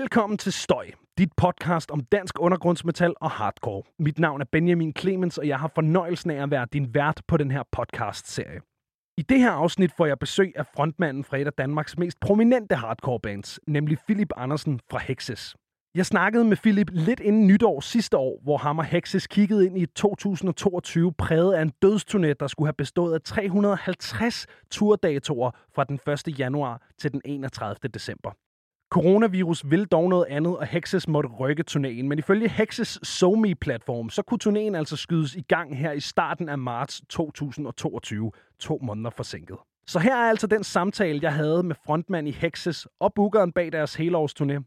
Velkommen til Støj, dit podcast om dansk undergrundsmetal og hardcore. Mit navn er Benjamin Clemens, og jeg har fornøjelsen af at være din vært på den her podcast-serie. I det her afsnit får jeg besøg af frontmanden fra et af Danmarks mest prominente hardcore bands, nemlig Philip Andersen fra Hexes. Jeg snakkede med Philip lidt inden nytår sidste år, hvor ham og Hexes kiggede ind i 2022 præget af en dødsturné, der skulle have bestået af 350 turdatoer fra den 1. januar til den 31. december. Coronavirus vil dog noget andet, og Hexes måtte rykke turnéen. Men ifølge Hexes SoMe-platform, så kunne turnéen altså skydes i gang her i starten af marts 2022, to måneder forsinket. Så her er altså den samtale, jeg havde med frontmand i Hexes og bookeren bag deres helårsturné.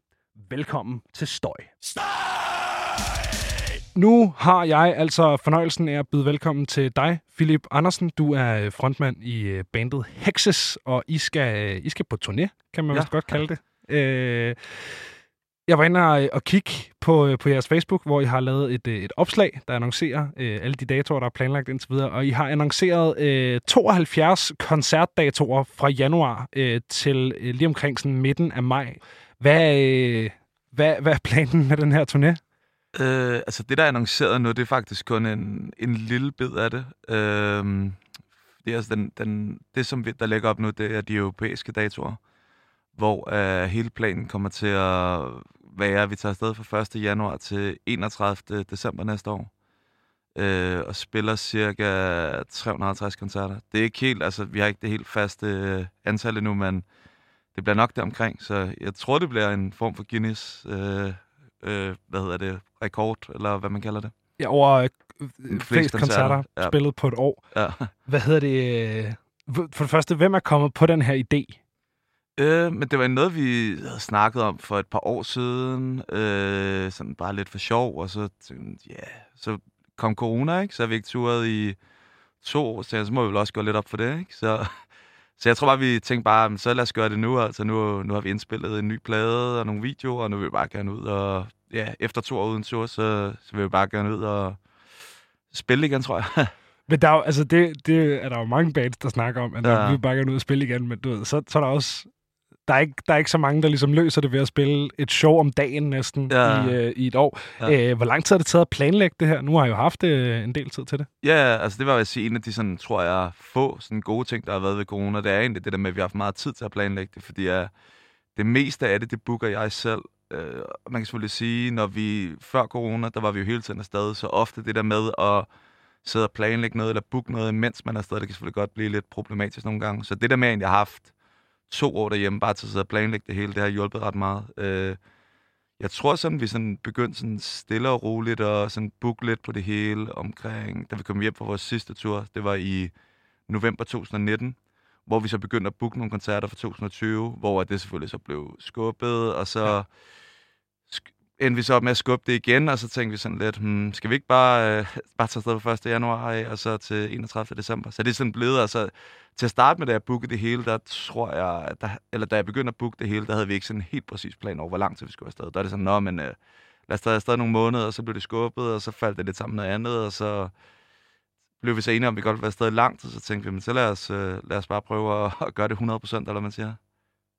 Velkommen til Støj. Støj! Nu har jeg altså fornøjelsen af at byde velkommen til dig, Philip Andersen. Du er frontmand i bandet Hexes, og I skal, I skal på turné, kan man ja. vist godt kalde det. Øh, jeg var inde og, kigge på, øh, på jeres Facebook, hvor I har lavet et, øh, et opslag, der annoncerer øh, alle de datoer, der er planlagt indtil videre. Og I har annonceret øh, 72 koncertdatoer fra januar øh, til øh, lige omkring sådan midten af maj. Hvad, øh, hvad, hvad er planen med den her turné? Øh, altså det, der er annonceret nu, det er faktisk kun en, en lille bid af det. Øh, det, er altså den, den, det, som vi, der lægger op nu, det er de europæiske datoer hvor øh, hele planen kommer til at være, at vi tager afsted fra 1. januar til 31. december næste år. Øh, og spiller cirka 350 koncerter. Det er ikke helt, altså vi har ikke det helt faste øh, antal endnu, men det bliver nok deromkring, så jeg tror, det bliver en form for Guinness, øh, øh, hvad hedder det, rekord, eller hvad man kalder det. Ja, over øh, flest, flest koncerter, koncerter ja. spillet på et år. Ja. Hvad hedder det? Øh, for det første, hvem er kommet på den her idé? Øh, men det var noget, vi havde snakket om for et par år siden. Øh, sådan bare lidt for sjov, og så ja, yeah. så kom corona, ikke? Så har vi ikke turet i to år, så, så må vi vel også gå lidt op for det, ikke? Så, så jeg tror bare, vi tænkte bare, så lad os gøre det nu. Altså nu, nu har vi indspillet en ny plade og nogle videoer, og nu vil vi bare gerne ud og... Ja, efter to år uden tur, så, så vil vi bare gerne ud og spille igen, tror jeg. Men der er jo, altså det, det er der jo mange bands, der snakker om, at ja. vi bare gerne ud og spille igen, men du ved, så, så er der også der er, ikke, der er ikke så mange, der ligesom løser det ved at spille et show om dagen næsten ja. i, øh, i et år. Ja. Æh, hvor lang tid har det taget at planlægge det her? Nu har jeg jo haft øh, en del tid til det. Ja, altså det var jeg sige, en af de sådan, tror jeg, få sådan gode ting, der har været ved corona. Det er egentlig det der med, at vi har haft meget tid til at planlægge det, fordi uh, det meste af det, det booker jeg selv. Uh, man kan selvfølgelig sige, når vi før corona, der var vi jo hele tiden afsted, så ofte det der med at sidde og planlægge noget, eller booke noget, mens man er afsted, det kan selvfølgelig godt blive lidt problematisk nogle gange. Så det der med, at jeg har haft to år derhjemme, bare til at sidde og planlægge det hele. Det har hjulpet ret meget. Øh, jeg tror sådan, vi sådan begyndte sådan stille og roligt og sådan booke lidt på det hele omkring, da vi kom hjem fra vores sidste tur. Det var i november 2019, hvor vi så begyndte at booke nogle koncerter for 2020, hvor det selvfølgelig så blev skubbet, og så ja endte vi så op med at skubbe det igen, og så tænkte vi sådan lidt, hmm, skal vi ikke bare, øh, bare tage afsted fra 1. januar af, og så til 31. december? Så det er sådan blevet, altså, til at starte med, da jeg bookede det hele, der tror jeg, der, eller da jeg begyndte at booke det hele, der havde vi ikke sådan en helt præcis plan over, hvor lang tid vi skulle afsted. Der er det sådan, nå, men øh, lad os tage afsted nogle måneder, og så blev det skubbet, og så faldt det lidt sammen med noget andet, og så blev vi så enige om, at vi godt ville være afsted lang tid, så tænkte vi, men så lad os, øh, lad os bare prøve at, at gøre det 100%, eller hvad man siger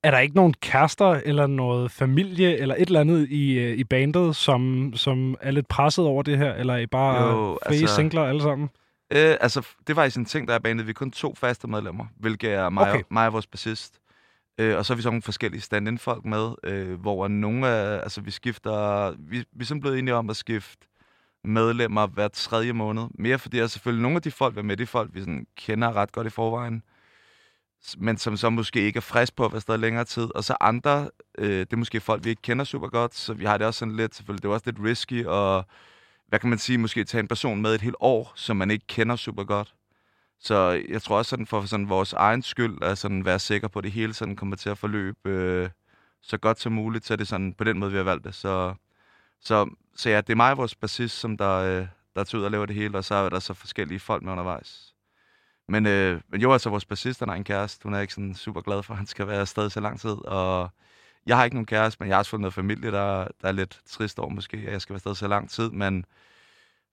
er der ikke nogen kærester eller noget familie eller et eller andet i, øh, i bandet, som, som er lidt presset over det her? Eller er I bare jo, frie altså, singler alle sammen? Øh, altså, det var i sådan en ting, der er bandet. Vi er kun to faste medlemmer, hvilket er mig, okay. og, mig og vores bassist. Øh, og så har vi så nogle forskellige stand-in-folk med, øh, hvor nogle af, altså vi skifter, vi, vi er sådan blevet enige om at skifte medlemmer hver tredje måned. Mere fordi, at selvfølgelig nogle af de folk, vi er med, de folk, vi sådan kender ret godt i forvejen men som så måske ikke er frisk på at være stadig længere tid. Og så andre, øh, det er måske folk, vi ikke kender super godt, så vi har det også sådan lidt, selvfølgelig, det er også lidt risky, og hvad kan man sige, måske tage en person med et helt år, som man ikke kender super godt. Så jeg tror også sådan for sådan vores egen skyld, at sådan være sikker på, at det hele sådan kommer til at forløbe øh, så godt som muligt, så er det sådan på den måde, vi har valgt det. Så, så, så ja, det er mig og vores bassist, som der, øh, der tager ud og laver det hele, og så er der så forskellige folk med undervejs. Men, øh, men jo, altså vores bassist, han har en kæreste. Hun er ikke sådan super glad for, at han skal være afsted så lang tid. Og jeg har ikke nogen kæreste, men jeg har også fået noget familie, der, der er lidt trist over måske, at jeg skal være afsted så lang tid. Men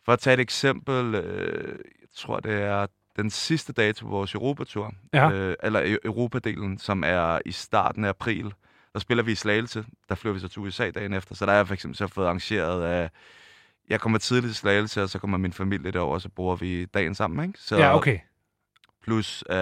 for at tage et eksempel, øh, jeg tror, det er den sidste dato på vores Europatur, ja. øh, eller Europadelen, som er i starten af april, der spiller vi i Slagelse. Der flyver vi så til USA dagen efter. Så der er jeg for eksempel så fået arrangeret af... Jeg kommer tidligt til Slagelse, og så kommer min familie derover, og så bruger vi dagen sammen, ikke? Så, Ja, okay. Plus, uh,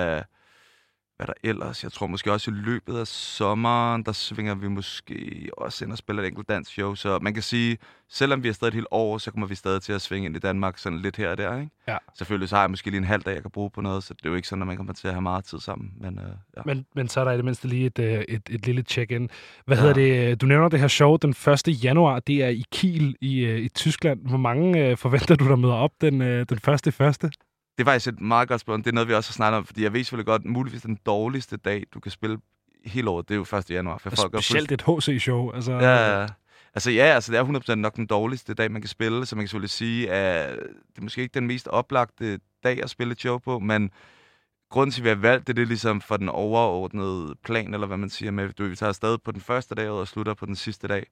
hvad der ellers? Jeg tror måske også i løbet af sommeren, der svinger vi måske også ind og spiller et enkelt dansk show. Så man kan sige, selvom vi er stadig et helt år, så kommer vi stadig til at svinge ind i Danmark sådan lidt her og der, ikke? Ja. Selvfølgelig så har jeg måske lige en halv dag, jeg kan bruge på noget, så det er jo ikke sådan, at man kommer til at have meget tid sammen. Men uh, ja. Men, men så er der i det mindste lige et, øh, et, et lille check-in. Hvad Ja. hedder det? Du nævner det her show den 1. januar. Det er i Kiel i, øh, i Tyskland. Hvor mange øh, forventer du, der møder op den, øh, den første første? Det er faktisk et meget godt spørgsmål. Det er noget, vi også har snakket om, fordi jeg ved selvfølgelig godt, muligvis den dårligste dag, du kan spille hele året, det er jo 1. januar. For folk Specielt et HC-show. Altså, Ja, ja. altså ja, altså det er 100% nok den dårligste dag, man kan spille, så man kan selvfølgelig sige, at det er måske ikke den mest oplagte dag at spille et show på, men grunden til, at vi har valgt det, det er ligesom for den overordnede plan, eller hvad man siger med, du, vi tager afsted på den første dag og slutter på den sidste dag.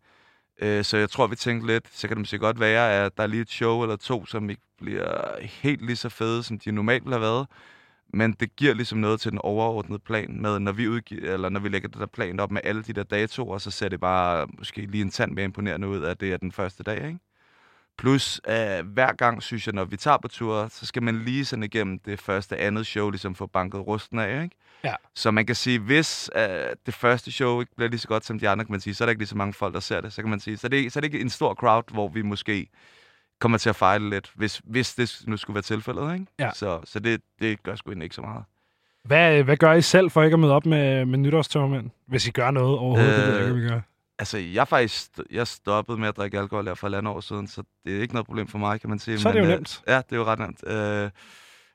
Øh, Så jeg tror, vi tænkte lidt, så kan det måske godt være, at der er lige et show eller to, som ikke bliver helt lige så fede, som de normalt ville have været. Men det giver ligesom noget til den overordnede plan med, når vi, udgiver, eller når vi lægger det der plan op med alle de der datoer, så ser det bare måske lige en tand mere imponerende ud, at det er den første dag, ikke? Plus, øh, hver gang, synes jeg, når vi tager på tur, så skal man lige sådan igennem det første andet show, ligesom få banket rusten af, ikke? Ja. Så man kan sige, hvis øh, det første show ikke bliver lige så godt som de andre, kan man sige, så er der ikke lige så mange folk, der ser det. Så kan man sige, så er det, så er det ikke en stor crowd, hvor vi måske kommer til at fejle lidt, hvis, hvis det nu skulle være tilfældet, ikke? Ja. Så, så det, det gør sgu egentlig ikke så meget. Hvad, hvad gør I selv for ikke at møde op med, med nytårstørmænd? Hvis I gør noget overhovedet, øh... det ved jeg Øh, ikke, om I gør. Altså, jeg faktisk jeg stoppede med at drikke alkohol her for et andet år siden, så det er ikke noget problem for mig, kan man sige. Så er det jo øh, nemt. Ja, det er jo ret nemt. Øh,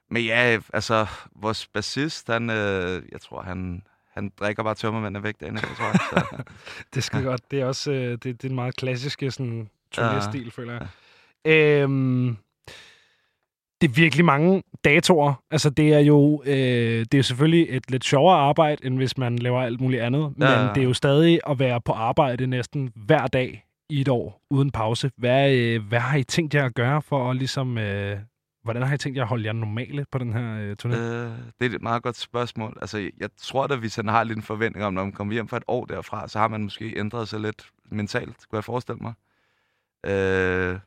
men ja, altså, vores bassist, han, øh, jeg tror, han, han drikker bare tømmermændene væk dagen efter, tror jeg. Så, Det skal godt. Det er også øh, det, det er en meget klassiske sådan, turnéstil, Ja. føler jeg. Øhm, det er virkelig mange datoer. Altså, det er jo øh, det er jo selvfølgelig et lidt sjovere arbejde, end hvis man laver alt muligt andet. Men Ja. det er jo stadig at være på arbejde næsten hver dag i et år, uden pause. Hvad, øh, hvad har I tænkt jer at gøre for at ligesom... Øh, hvordan har I tænkt jer at holde jer normale på den her øh, turné? øh, det er et meget godt spørgsmål. Altså, jeg tror at vi sådan har lidt en forventning om, når man kommer hjem fra et år derfra, så har man måske ændret sig lidt mentalt, kunne jeg forestille mig. Øh,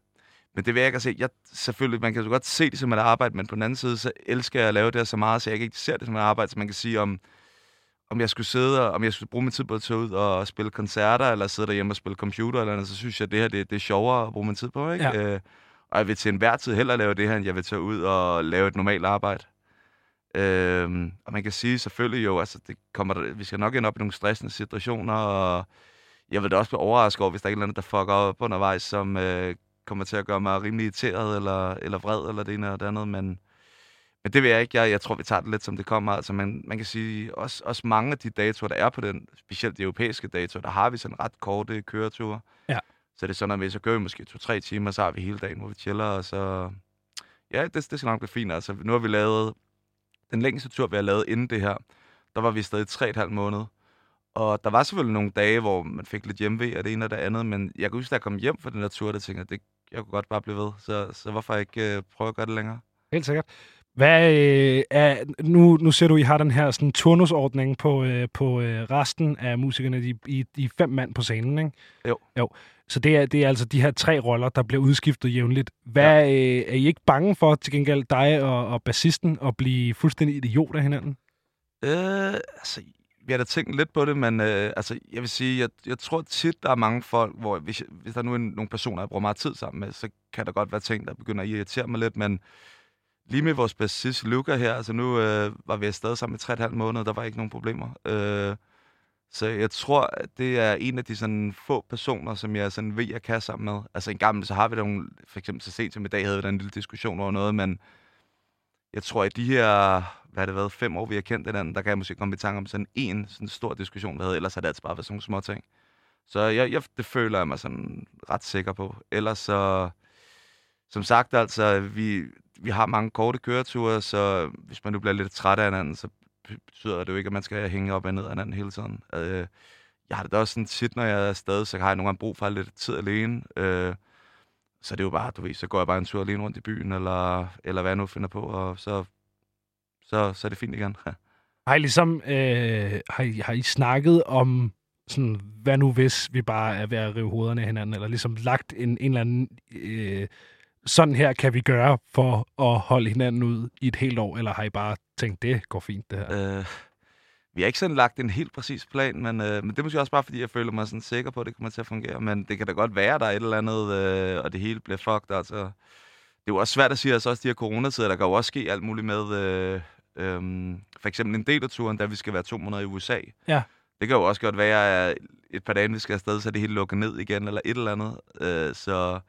men det vil jeg ikke se. Jeg, selvfølgelig, man kan jo godt se det som et arbejde, men på den anden side, så elsker jeg at lave det her så meget, så jeg ikke ser det som et arbejde, så man kan sige, om, om jeg skulle sidde og, om jeg skulle bruge min tid på at tage ud og spille koncerter, eller sidde derhjemme og spille computer, eller andet, så synes jeg, at det her det, det er sjovere at bruge min tid på, ikke? Ja. Øh, og jeg vil til enhver tid hellere lave det her, end jeg vil tage ud og lave et normalt arbejde. Øhm, og man kan sige selvfølgelig jo, altså det kommer der, vi skal nok ind op i nogle stressende situationer, og jeg vil da også blive overrasket over, hvis der er et eller andet, der fucker op undervejs, som øh, kommer til at gøre mig rimelig irriteret, eller, eller vred, eller det ene eller det andet, men, men det vil jeg ikke. Jeg, jeg tror, vi tager det lidt, som det kommer. Altså, man, man kan sige, også, også mange af de datoer, der er på den, specielt de europæiske datoer, der har vi sådan ret korte køreture. Ja. Så det er sådan, at vi så gør vi måske to-tre timer, så har vi hele dagen, hvor vi chiller, og så... Ja, det, det skal nok blive fint. Altså, nu har vi lavet... Den længste tur, vi har lavet inden det her, der var vi stadig tre et halvt måned. Og der var selvfølgelig nogle dage, hvor man fik lidt hjemve af det ene og det andet, men jeg kan huske, da jeg kom hjem fra den der tur, der tænkte jeg, det, jeg kunne godt bare blive ved. Så, så hvorfor ikke øh, prøve at gøre det længere? Helt sikkert. Hvad øh, er, nu, nu ser du, I har den her sådan, turnusordning på, øh, på øh, resten af musikerne, de, I, er fem mand på scenen, ikke? Jo. jo. Så det er, det er altså de her tre roller, der bliver udskiftet jævnligt. Hvad, ja. øh, er I ikke bange for, til gengæld dig og, og bassisten, at blive fuldstændig idiot af hinanden? Øh, altså, vi har da tænkt lidt på det, men øh, altså, jeg vil sige, jeg, jeg tror tit, der er mange folk, hvor hvis, hvis der nu er nogle personer, jeg bruger meget tid sammen med, så kan der godt være ting, der begynder at irritere mig lidt, men lige med vores bassist Luca her, altså nu øh, var vi afsted sammen i 3,5 måneder, der var ikke nogen problemer. Øh, så jeg tror, at det er en af de sådan få personer, som jeg sådan ved, jeg kan sammen med. Altså en gammel, så har vi nogle, for eksempel så sent som i dag, havde vi da en lille diskussion over noget, men jeg tror, at de her, hvad har det været, fem år, vi har kendt hinanden, der kan jeg måske komme i tanke om sådan en sådan stor diskussion, vi havde. Ellers har det altid bare været sådan nogle små ting. Så jeg, jeg, det føler jeg mig sådan ret sikker på. Ellers så, som sagt, altså, vi, vi har mange korte køreture, så hvis man nu bliver lidt træt af hinanden, så betyder det jo ikke, at man skal hænge op og ned af hinanden hele tiden. Øh, jeg har det da også sådan tit, når jeg er afsted, så har jeg nogle gange brug for at lidt tid alene. Øh, så det er jo bare, du ved, så går jeg bare en tur alene rundt i byen, eller, eller hvad jeg nu finder på, og så, så, så er det fint igen. Har I ligesom, øh, har, I, har I snakket om sådan, hvad nu hvis vi bare er ved at rive hovederne af hinanden, eller ligesom lagt en, en eller anden, øh, sådan her kan vi gøre for at holde hinanden ud i et helt år, eller har I bare tænkt, det går fint det her? Øh, vi har ikke sådan lagt en helt præcis plan, men, øh, men det er måske også bare, fordi jeg føler mig sådan sikker på, at det kommer til at fungere. Men det kan da godt være, at der er et eller andet, øh, og det hele bliver fucked. Altså. Det er jo også svært at sige, altså også de her coronatider, der kan jo også ske alt muligt med, øh, øh, for eksempel en del af turen, da vi skal være to måneder i USA. Ja. Det kan jo også godt være, at et par dage, vi skal afsted, så er det hele lukket ned igen, eller et eller andet. Øh, så,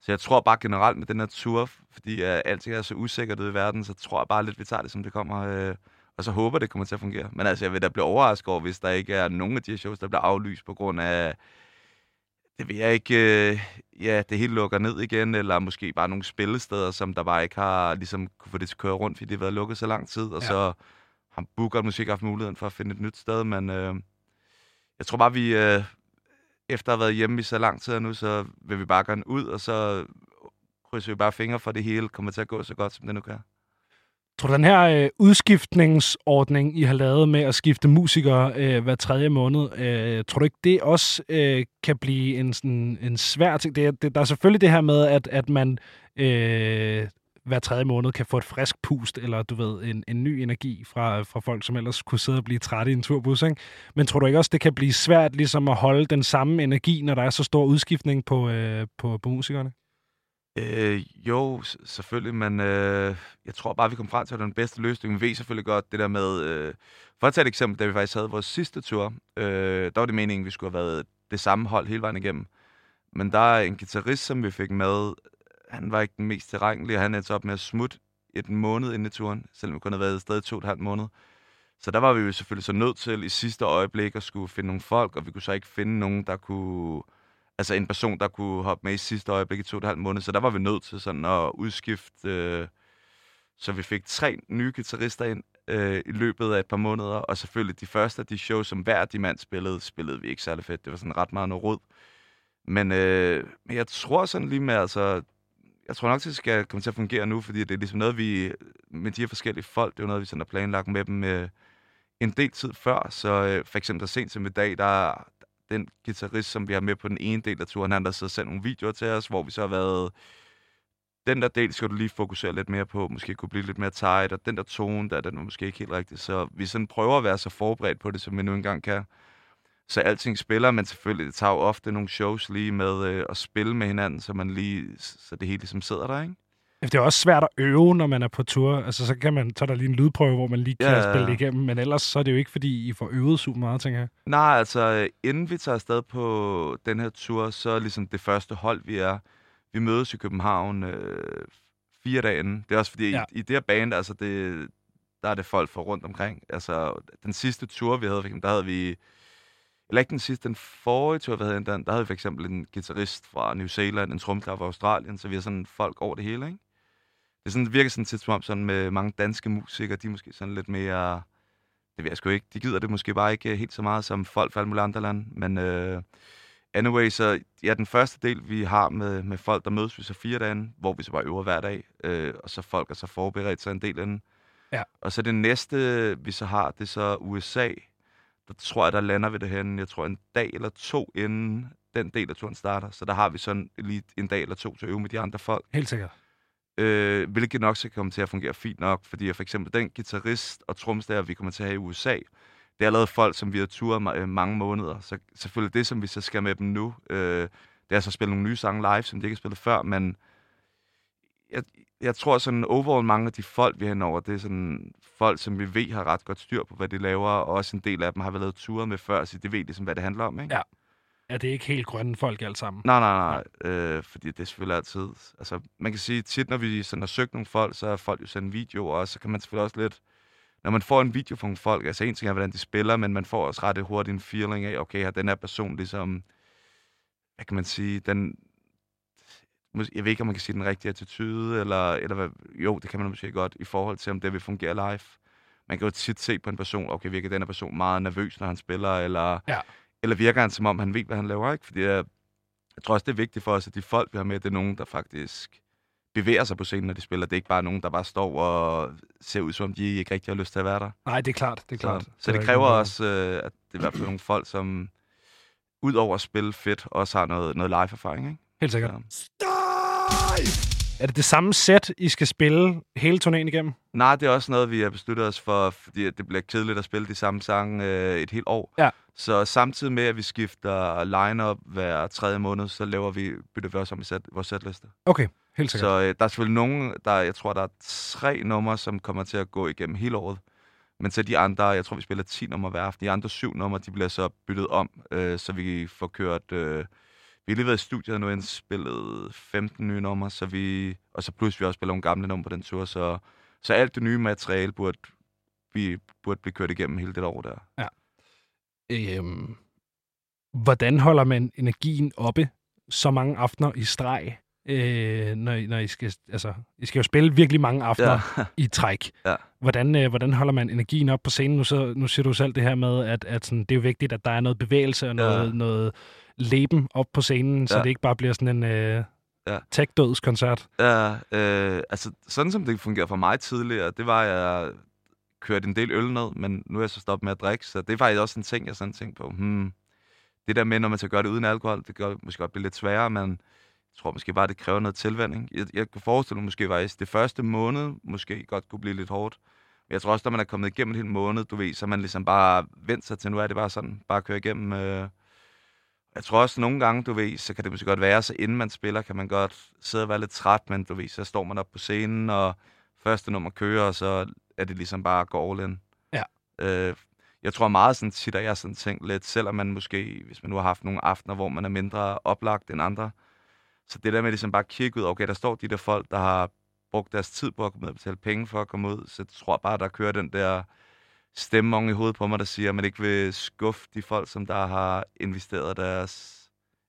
så jeg tror bare generelt med den her tur, fordi uh, alting er så usikkert ude i verden, så tror jeg bare lidt, vi tager det, som det kommer. Øh, og så håber det kommer til at fungere. Men altså, jeg vil da blive overrasket over, hvis der ikke er nogen af de her shows, der bliver aflyst på grund af, det vil jeg ikke, øh, ja, det hele lukker ned igen, eller måske bare nogle spillesteder, som der bare ikke har ligesom kunne få det til at køre rundt, fordi det har været lukket så lang tid, og ja. så har Booker måske ikke haft muligheden for at finde et nyt sted, men øh, jeg tror bare, vi øh, efter at have været hjemme i så lang tid nu, så vil vi bare gerne ud, og så krydser vi bare fingre for, at det hele kommer til at gå så godt, som det nu kan. Tror du, den her øh, udskiftningsordning, I har lavet med at skifte musikere øh, hver tredje måned, øh, tror du ikke, det også øh, kan blive en, sådan, en svær ting? Det, det, der er selvfølgelig det her med, at, at man øh, hver tredje måned kan få et frisk pust, eller du ved, en, en ny energi fra, fra folk, som ellers kunne sidde og blive trætte i en turbus. Ikke? Men tror du ikke også, det kan blive svært ligesom at holde den samme energi, når der er så stor udskiftning på, øh, på, på musikerne? Øh, jo, selvfølgelig, men øh, jeg tror bare, vi kom frem til den bedste løsning. Vi ved selvfølgelig godt det der med... Øh, for at tage et eksempel, da vi faktisk havde vores sidste tur, øh, der var det meningen, at vi skulle have været det samme hold hele vejen igennem. Men der er en guitarist, som vi fik med, han var ikke den mest tilregnelige, og han endte op med at smutte et måned inden i turen, selvom vi kun havde været stadig to og et halvt måned. Så der var vi jo selvfølgelig så nødt til i sidste øjeblik at skulle finde nogle folk, og vi kunne så ikke finde nogen, der kunne altså en person, der kunne hoppe med i sidste øjeblik i to og et halvt måned, så der var vi nødt til sådan at udskifte, øh, så vi fik tre nye guitarister ind øh, i løbet af et par måneder, og selvfølgelig de første af de shows, som hver de mand spillede, spillede vi ikke særlig fedt. Det var sådan ret meget noget rod. Men, øh, men jeg tror sådan lige med, altså, jeg tror nok, det skal komme til at fungere nu, fordi det er ligesom noget, vi, med de her forskellige folk, det er noget, vi sådan har planlagt med dem øh, en del tid før, så øh, for eksempel sent som i dag, der, den guitarist, som vi har med på den ene del af turen, han der så sendt nogle videoer til os, hvor vi så har været... Den der del skal du lige fokusere lidt mere på, måske kunne blive lidt mere tight, og den der tone der, den er måske ikke helt rigtig. Så vi sådan prøver at være så forberedt på det, som vi nu engang kan. Så alting spiller, men selvfølgelig, det tager jo ofte nogle shows lige med øh, at spille med hinanden, så man lige, så det hele ligesom sidder der, ikke? Det er også svært at øve, når man er på tur. Altså, så kan man, er der lige en lydprøve, hvor man lige kan ja. spille det igennem. Men ellers så er det jo ikke, fordi I får øvet super meget, tænker jeg. Nej, altså, inden vi tager afsted på den her tur, så er ligesom det første hold, vi er. Vi mødes i København øh, fire dage inden. Det er også fordi, ja. i, i det her band, altså, det, der er det folk for rundt omkring. Altså, den sidste tur, vi havde, der havde vi... Eller ikke den sidste, den forrige tur, vi havde, der havde vi for eksempel en guitarist fra New Zealand, en tromklar fra Australien, så vi har sådan folk over det hele, ikke? det, sådan, det virker sådan tit som om, sådan med mange danske musikere, de er måske sådan lidt mere, det ved jeg sgu ikke, de gider det måske bare ikke helt så meget som folk fra alle mulige andre lande, men uh, anyway, så ja, den første del, vi har med, med folk, der mødes vi så fire dage, hvor vi så bare øver hver dag, uh, og så folk er så forberedt sig en del inden. Ja. Og så det næste, vi så har, det er så USA. Der tror jeg, der lander vi det hen, jeg tror en dag eller to inden den del af turen starter. Så der har vi sådan lige en dag eller to til at øve med de andre folk. Helt sikkert øh, hvilket nok skal komme til at fungere fint nok, fordi for eksempel den guitarist og tromsdager, vi kommer til at have i USA, det er allerede folk, som vi har turet øh, mange måneder. Så selvfølgelig det, som vi så skal med dem nu, øh, det er så at spille nogle nye sange live, som de ikke har spillet før, men jeg, jeg tror sådan overall mange af de folk, vi har over, det er sådan folk, som vi ved har ret godt styr på, hvad de laver, og også en del af dem har vi lavet ture med før, så de ved ligesom, hvad det handler om, ikke? Ja er det ikke helt grønne folk alt sammen. Nej, nej, nej. Øh, fordi det er selvfølgelig altid... Altså, man kan sige, tit når vi sådan har søgt nogle folk, så har folk jo sendt videoer, og så kan man selvfølgelig også lidt... Når man får en video fra nogle folk, altså en ting er, hvordan de spiller, men man får også ret hurtigt en feeling af, okay, har den her person ligesom... Hvad kan man sige? Den, jeg ved ikke, om man kan sige den rigtige attitude, eller, eller hvad, jo, det kan man måske godt, i forhold til, om det vil fungere live. Man kan jo tit se på en person, okay, virker den her person meget nervøs, når han spiller, eller, ja. Eller virker han, som om han ved, hvad han laver, ikke? Fordi jeg, jeg tror også, det er vigtigt for os, at de folk, vi har med, det er nogen, der faktisk bevæger sig på scenen, når de spiller. Det er ikke bare nogen, der bare står og ser ud, som om de ikke rigtig har lyst til at være der. Nej, det er klart. Det er klart. Så, så det, det kræver også, øh, at det er i hvert fald nogle folk, som udover at spille fedt, også har noget, noget live-erfaring, ikke? Helt sikkert. Ja. Er det det samme sæt, I skal spille hele turnéen igennem? Nej, det er også noget, vi har besluttet os for, fordi det bliver kedeligt at spille de samme sange øh, et helt år. Ja. Så samtidig med, at vi skifter line-up hver tredje måned, så laver vi, bytter vi også om i set, vores setliste. Okay, helt sikkert. Så øh, der er selvfølgelig nogen, der, jeg tror, der er tre numre, som kommer til at gå igennem hele året. Men så de andre, jeg tror, vi spiller 10 numre hver aften. De andre syv numre, de bliver så byttet om, øh, så vi får kørt... Øh, vi har lige været i studiet og nu indspillet 15 nye numre, så vi, og så plus vi også spiller nogle gamle numre på den tur, så, så alt det nye materiale burde, vi burde blive kørt igennem hele det år der. Øhm, hvordan holder man energien oppe så mange aftener i streg, øh, når, når I skal, altså, I skal jo spille virkelig mange aftener Ja. i træk. Ja. Hvordan, øh, hvordan holder man energien op på scenen? Nu, så, nu siger du selv det her med, at, at sådan, det er jo vigtigt, at der er noget bevægelse og noget, Ja. noget leben op på scenen, så Ja. det ikke bare bliver sådan en øh, Ja. tech-dødskoncert. Ja, øh, altså sådan som det fungerede for mig tidligere, det var, at jeg kørte en del øl ned, men nu er jeg så stoppet med at drikke, så det er faktisk også en ting, jeg sådan tænkte på. Hmm, det der med, når man skal gøre det uden alkohol, det gør måske godt blive lidt sværere, men jeg tror måske bare, det kræver noget tilvænding. Jeg, jeg kunne forestille mig måske faktisk, det første måned måske godt kunne blive lidt hårdt. Men jeg tror også, når man er kommet igennem en hel måned, du ved, så man ligesom bare vendt sig til, nu er det bare sådan, bare køre igennem. Øh. Jeg tror også, nogle gange, du ved, så kan det måske godt være, så inden man spiller, kan man godt sidde og være lidt træt, men du ved, så står man op på scenen, og første nummer kører, og så er det ligesom bare at gå all in. Ja. Øh, jeg tror meget sådan tit, at jeg sådan tænkt lidt, selvom man måske, hvis man nu har haft nogle aftener, hvor man er mindre oplagt end andre, så det der med ligesom bare at kigge ud, okay, der står de der folk, der har brugt deres tid på at komme ud og betale penge for at komme ud, så jeg tror bare, der kører den der stemme oven i hovedet på mig, der siger, at man ikke vil skuffe de folk, som der har investeret deres,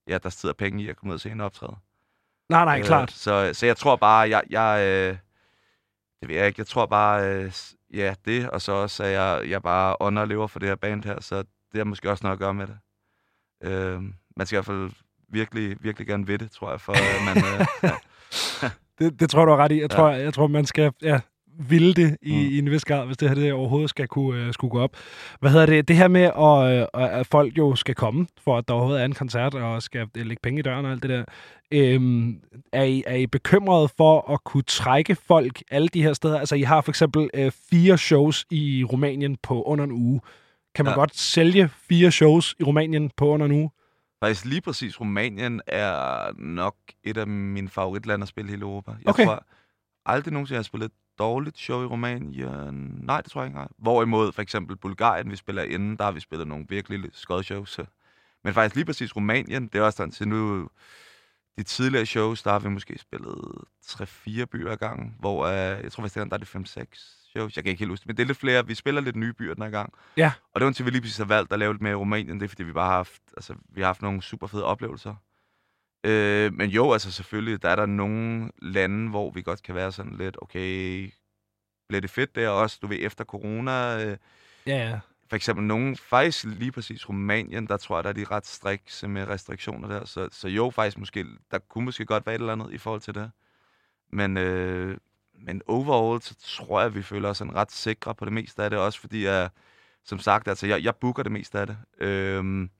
ja, deres tid og penge i at komme ud og se en optræde. Nej, nej, Øh, klart. Så, så jeg tror bare, jeg, jeg øh, det ved jeg ikke, jeg tror bare, øh, ja, det, og så også, at jeg, jeg bare ånder og lever for det her band her, så det har måske også noget at gøre med det. Øh, man skal i hvert fald virkelig, virkelig gerne ved det, tror jeg, for at man... Øh, ja. Det, det tror du har ret i. Jeg Ja. tror, jeg tror man skal ja, ville det i, mm. I en vis grad, hvis det her det overhovedet skal kunne, uh, skulle gå op. Hvad hedder det? Det her med, at, uh, at folk jo skal komme, for at der overhovedet er en koncert, og skal øh, lægge penge i døren og alt det der. Øhm, er, I, er I bekymrede for at kunne trække folk alle de her steder? Altså, I har for eksempel uh, fire shows i Rumænien på under en uge. Kan man ja. Godt sælge fire shows i Rumænien på under en uge? Faktisk lige præcis Rumænien er nok et af mine favoritlande at spille i hele Europa. Jeg Okay. tror aldrig nogensinde, jeg har spillet et dårligt show i Rumænien. Nej, det tror jeg ikke engang. Hvorimod for eksempel Bulgarien, vi spiller inden, der har vi spillet nogle virkelig skodshows. Men faktisk lige præcis Rumænien, det er også sådan til nu... De tidligere shows, der har vi måske spillet 3-4 byer ad gangen, hvor uh, jeg tror faktisk, der er det 5-6 shows. Jeg kan ikke helt huske det, men det er lidt flere. Vi spiller lidt nye byer den her gang. Ja. Og det var til, vi lige præcis har valgt at lave lidt mere i Rumænien. Det er, fordi vi bare har haft, altså, vi har haft nogle super fede oplevelser. Øh, men jo, altså selvfølgelig, der er der nogle lande, hvor vi godt kan være sådan lidt, okay, bliver det fedt der også, du ved, efter corona. Øh, Ja, ja. for eksempel nogen, faktisk lige præcis Rumænien, der tror jeg, der er de ret strikse med restriktioner der. Så, så jo, faktisk måske, der kunne måske godt være et eller andet i forhold til det. Men, øh, men overall, så tror jeg, vi føler os sådan ret sikre på det meste af det, også fordi jeg, som sagt, altså, jeg, jeg booker det meste af det. Øhm,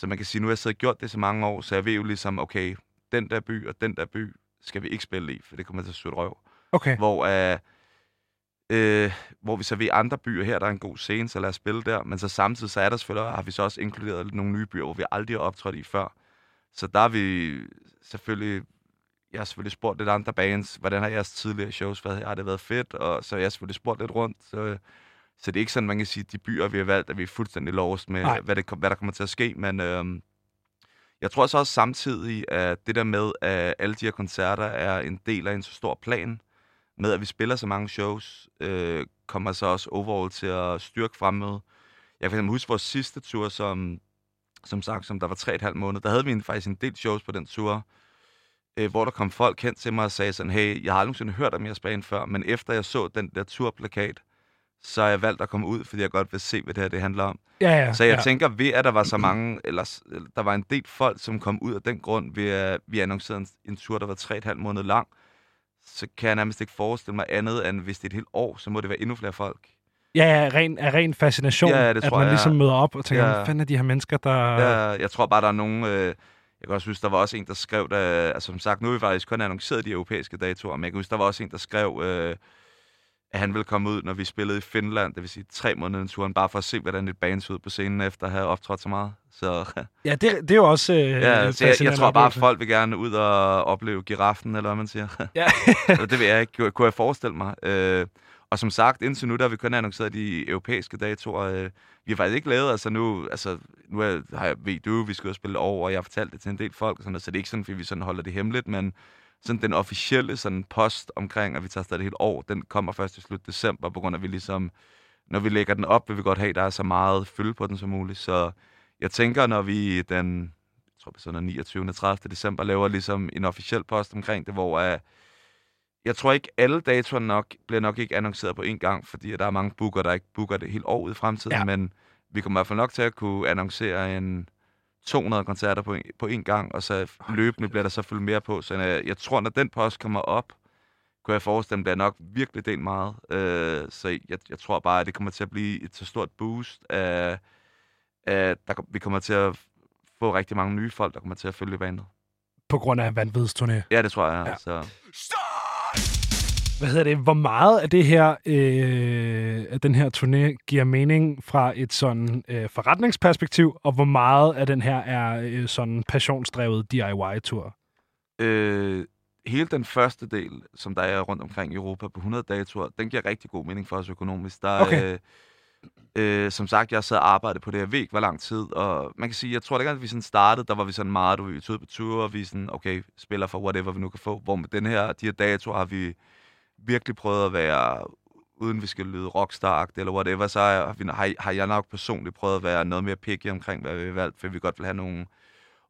så man kan sige, nu har jeg siddet og gjort det så mange år, så jeg ved jo ligesom, okay, den der by og den der by skal vi ikke spille i, for det kommer til at sutte røv Okay. hvor, uh, øh, hvor vi så ved andre byer her, der er en god scene, så lad os spille der. Men så samtidig så er der selvfølgelig, har vi så også inkluderet nogle nye byer, hvor vi aldrig har optrådt i før. Så der er vi selvfølgelig, jeg har selvfølgelig spurgt lidt andre bands, hvordan har jeres tidligere shows været? Har det været fedt? Og så har jeg selvfølgelig spurgt lidt rundt. Så, så det er ikke sådan, man kan sige, de byer, vi har valgt, at vi er fuldstændig lost med, Nej. hvad, det, hvad der kommer til at ske. Men øhm, jeg tror så også samtidig, at det der med, at alle de her koncerter er en del af en så stor plan, med at vi spiller så mange shows, øh, kommer så også overall til at styrke fremmøde. Jeg kan huske vores sidste tur, som, som sagt, som der var tre et halvt måned, der havde vi en, faktisk en del shows på den tur, øh, hvor der kom folk hen til mig og sagde sådan, hey, jeg har aldrig nogensinde hørt om jeres band før, men efter jeg så den der turplakat, så har jeg valgt at komme ud, fordi jeg godt vil se, hvad det her det handler om. Ja, ja. Så jeg ja. tænker, ved at der var så mange, eller der var en del folk, som kom ud af den grund, ved at vi annoncerede en, en tur, der var tre et halvt måned lang, så kan jeg nærmest ikke forestille mig andet, end hvis det er et helt år, så må det være endnu flere folk. Ja, ja ren, af ren fascination, Ja, det at tror man jeg, ligesom møder op og tænker, Ja. hvad fanden er de her mennesker, der... Ja, jeg tror bare, der er nogen... Øh, jeg kan også huske, der var også en, der skrev, der, altså som sagt, nu har vi faktisk kun annonceret de europæiske datoer, men jeg kan huske, der var også en, der skrev, øh, at han ville komme ud, når vi spillede i Finland, det vil sige tre måneder i turen, bare for at se, hvordan et band ud på scenen, efter at have optrådt så meget. Så Ja, det, det er jo også øh, ja, så jeg, jeg tror bare, at folk vil gerne ud og opleve giraffen, eller hvad man siger. Ja. Det vil jeg ikke, kunne, jeg forestille mig. Øh, og som sagt, indtil nu, der har vi kun annonceret de europæiske datoer. Øh, vi har faktisk ikke lavet, altså nu, altså, nu er, har jeg, ved du, vi skal og spille over, og jeg har fortalt det til en del folk, sådan så det er ikke sådan, at vi sådan holder det hemmeligt, men sådan den officielle sådan post omkring, at vi tager det helt år, den kommer først i slut december, på grund af, at vi ligesom, når vi lægger den op, vil vi godt have, at der er så meget fylde på den som muligt. Så jeg tænker, når vi den, jeg tror, det er sådan den 29. 30. december, laver ligesom en officiel post omkring det, hvor uh, jeg tror ikke, alle datoer nok, bliver nok ikke annonceret på én gang, fordi der er mange booker, der ikke booker det helt år ud i fremtiden, ja. men vi kommer i hvert fald nok til at kunne annoncere en 200 koncerter på en, på én gang, og så løbende bliver der selvfølgelig mere på. Så jeg, jeg tror, når den post kommer op, kunne jeg forestille mig, bliver nok virkelig delt meget. Øh, så jeg, jeg tror bare, at det kommer til at blive et så stort boost, af, at der, vi kommer til at få rigtig mange nye folk, der kommer til at følge bandet. På grund af vanvidsturné. Ja, det tror jeg. Ja. Så. Hvad hedder det? Hvor meget af det her, øh, af den her turné giver mening fra et sådan øh, forretningsperspektiv, og hvor meget af den her er øh, sådan passionsdrevet DIY-tur? Øh, hele den første del, som der er rundt omkring i Europa på 100 datoer, den giver rigtig god mening for os økonomisk. Der, er, Okay. øh, øh, som sagt, jeg sad og arbejdede på det, jeg ved ikke, hvor lang tid, og man kan sige, jeg tror, det at vi sådan startede, der var vi sådan meget, du ved, vi tog på ture, og vi sådan, okay, spiller for whatever vi nu kan få, hvor med den her, de her datoer har vi virkelig prøvet at være, uden vi skal lyde rockstar eller whatever, så har, har, har jeg nok personligt prøvet at være noget mere picky omkring, hvad vi har valgt, for vi godt vil have nogle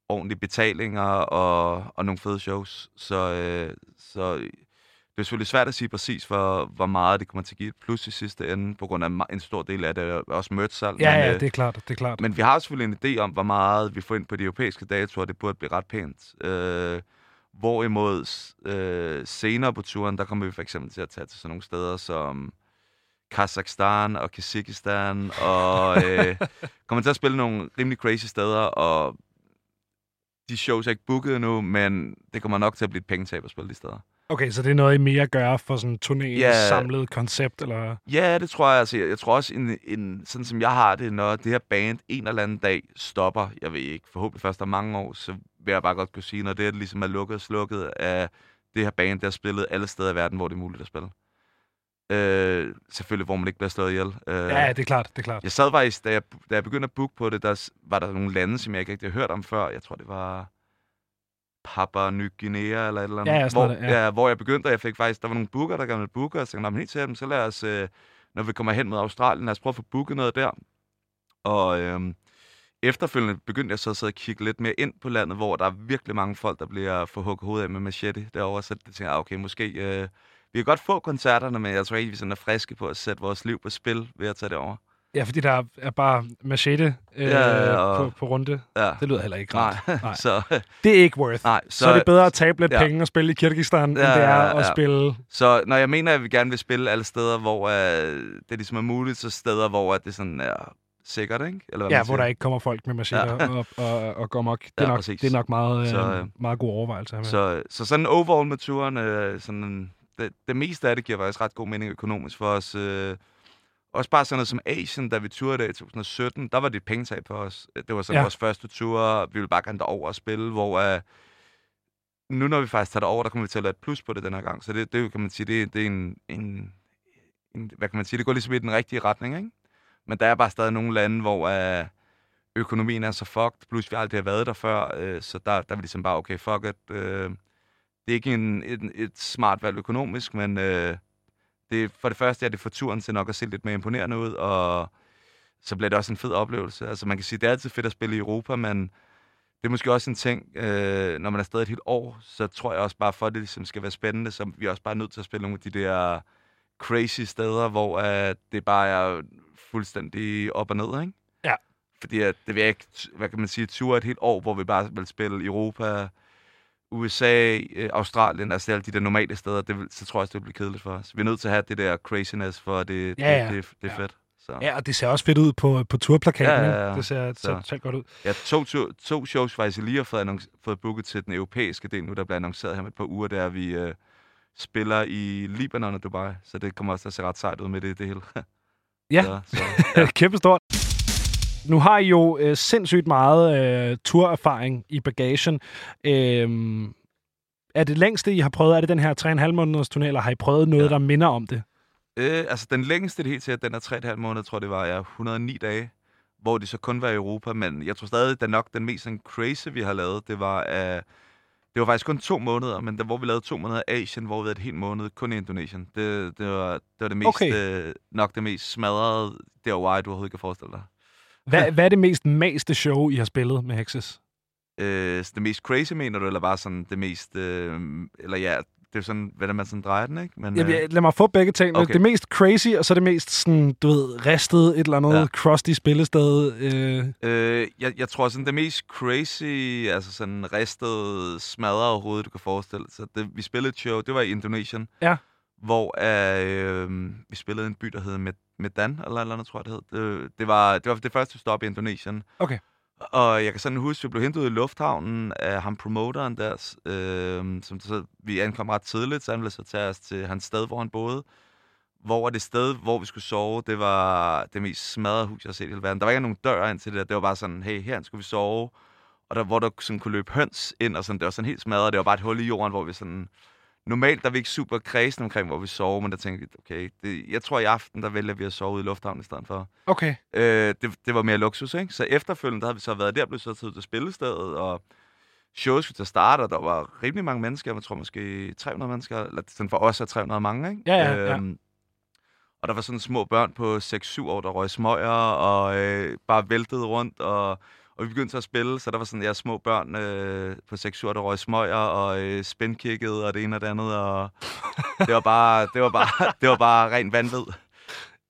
ordentlige betalinger og, og nogle fede shows. Så, øh, så det er selvfølgelig svært at sige præcis, hvor, hvor meget det kommer til at give plus i sidste ende, på grund af en stor del af det er også merch-salg. Ja, men, ja, øh, det er klart, det er klart. men vi har selvfølgelig en idé om, hvor meget vi får ind på de europæiske datoer. Det burde blive ret pænt. Øh, hvorimod øh, senere på turen, der kommer vi for eksempel til at tage til sådan nogle steder som Kazakhstan og Kyrgyzstan, og øh, kommer til at spille nogle rimelig crazy steder, og de shows er ikke booket endnu, men det kommer nok til at blive et pengetab at spille de steder. Okay, så det er noget, I mere gør for sådan turnéens Ja. samlede koncept, eller... Ja, det tror jeg. Altså, jeg, jeg tror også, en, en, sådan som jeg har det, når det her band en eller anden dag stopper, jeg ved ikke, forhåbentlig først om mange år, så vil jeg bare godt kunne sige, når det ligesom er lukket og slukket af det her band, der har spillet alle steder i verden, hvor det er muligt at spille. Øh, selvfølgelig, hvor man ikke bliver slået ihjel. Øh, Ja, det er klart, det er klart. Jeg sad faktisk, da jeg, da jeg begyndte at booke på det, der var der nogle lande, som jeg ikke rigtig har hørt om før. Jeg tror, det var Papua Ny Guinea eller et eller andet. Ja, hvor, noget, ja. ja. hvor jeg begyndte, og jeg fik faktisk, der var nogle booker, der gerne ville booke, og jeg tænkte, "Nå, men helt til dem, så lad os, øh, når vi kommer hen mod Australien, lad os prøve at få booket noget der. Og øhm, efterfølgende begyndte jeg så at sidde og kigge lidt mere ind på landet, hvor der er virkelig mange folk, der bliver for hugget hovedet af med machete derovre. Så det tænkte jeg, ah, okay, måske... Øh, vi kan godt få koncerterne, men jeg tror ikke, vi sådan er friske på at sætte vores liv på spil ved at tage det over. Ja, fordi der er bare machete øh, Ja, og- på, på runde. Ja. Det lyder heller ikke rart. Nej. så, Det er ikke worth. nej, Så, så er det bedre at tabe lidt ja. penge og spille i Kyrgyzstan, ja, end det er ja, at ja. spille... Så når jeg mener, at vi gerne vil spille alle steder, hvor øh, det ligesom er muligt, så steder, hvor at det sådan er sikkert, ikke? Eller hvad Ja, hvor der ikke kommer folk med macheter ja. Og, og, og går mok. Det er, Ja, nok, præcis. det er nok meget, Så, øh, øh, meget god overvejelse her med. Så, så sådan overall med turen, øh, sådan, det, det meste af det giver faktisk ret god mening økonomisk for os. Øh, også bare sådan noget som Asien, da vi turede der i 2017, der var det et pengetab for os. Det var sådan Ja. vores første tur, vi ville bare gerne derover og spille, hvor øh, nu når vi faktisk tager derover, der kommer vi til at lade et plus på det den her gang. Så det, det kan man sige, det, det er en, en, en, hvad kan man sige, det går ligesom i den rigtige retning, ikke? Men der er bare stadig nogle lande, hvor øh, økonomien er så fucked, plus vi aldrig har været der før, øh, så der, der er vi ligesom bare, okay, fuck it. Øh, det er ikke en, et, et smart valg økonomisk, men øh, det, for det første er det for turen til nok at se lidt mere imponerende ud, og så bliver det også en fed oplevelse. Altså man kan sige, det er altid fedt at spille i Europa, men det er måske også en ting, øh, når man er stadig et helt år, så tror jeg også bare, for at det ligesom skal være spændende, så vi er også bare nødt til at spille nogle af de der crazy steder, hvor øh, det bare er fuldstændig op og ned, ikke? Ja. Fordi at det vil ikke, hvad kan man sige, ture et helt år, hvor vi bare vil spille Europa, USA, øh, Australien, altså alle de der normale steder, det, vil- så tror jeg også, det bliver kedeligt for os. Vi er nødt til at have det der craziness, for det, Ja, ja. det, det, det er Ja. fedt. Så. Ja, og det ser også fedt ud på, på turplakaten. Ja, ja, ja. Det ser, Så. ser totalt godt ud. Ja, to, to, to shows faktisk lige har fået, annonc- fået booket til den europæiske del nu, der bliver annonceret her med et par uger, der vi øh, spiller i Libanon og Dubai, så det kommer også til at se ret sejt ud med det, det hele. Ja. Så, så, Ja. Kæmpe stort. Nu har I jo øh, sindssygt meget øh, turerfaring i bagagen. Øhm, er det længste, I har prøvet, er det den her 3,5 måneders turné, eller har I prøvet noget, ja. Der minder om det? Øh, altså, den længste det helt til, at den er 3,5 måneder, tror det var ja, 109 dage, hvor det så kun var i Europa, men jeg tror stadig, at nok den mest sådan, crazy, vi har lavet, det var, uh, det var faktisk kun to måneder, men der, hvor vi lavede to måneder i Asien, hvor vi havde et helt måned kun i Indonesien. Det, det, var, det var det mest, Okay. øh, nok det mest smadrede DIY, du overhovedet kan forestille dig. Hvad, hvad er det mest maste show, I har spillet med Hexes? Øh, det mest crazy, mener du, eller bare sådan det mest, øh, eller ja, det er jo sådan, hvordan man sådan drejer den, ikke? Men, Jamen, lad mig få begge ting. Okay. Det mest crazy, og så det mest sådan, du ved, ristet et eller andet ja. Ja. crusty spillested. Øh, Øh, jeg, jeg tror sådan det mest crazy, altså sådan ristet, smadret overhovedet, du kan forestille dig. Så det, vi spillede et show, det var i Indonesien. Ja. Hvor øh, vi spillede en by, der hed Med- Medan, eller eller andet, tror jeg, det hed. Det, det, var, det var det første stop i Indonesien. Okay. Og jeg kan sådan huske, at vi blev hentet ud i lufthavnen af ham promoteren der, øh, som så, vi ankom ret tidligt, så han ville så tage os til hans sted, hvor han boede. Hvor det sted, hvor vi skulle sove, det var det mest smadrede hus, jeg har set i hele verden. Der var ikke nogen dør ind til det, det var bare sådan, hey, her skulle vi sove. Og der, hvor der sådan kunne løbe høns ind, og sådan, det var sådan helt smadret. Det var bare et hul i jorden, hvor vi sådan... Normalt der er vi ikke super kredsende omkring, hvor vi sover, men der tænkte vi, okay, det, jeg tror i aften, der vælger vi at sove ude i lufthavnen i stedet for. okay. Øh, det, det var mere luksus, ikke? Så efterfølgende, der havde vi så været der, blev så taget til spillestedet, og showet skulle til at starte, og der var rimelig mange mennesker, jeg tror måske 300 mennesker, eller sådan for os er 300 mange, ikke? Ja, ja, ja. Øhm, Og der var sådan små børn på 6-7 år, der røg smøger, og øh, bare væltede rundt, og, og vi begyndte så at spille, så der var sådan, ja, små børn øh, på 6-7 år, der røg smøger, og øh, spændkiggede, og det ene og det andet, og det var bare, det var bare, det var bare rent vanvid.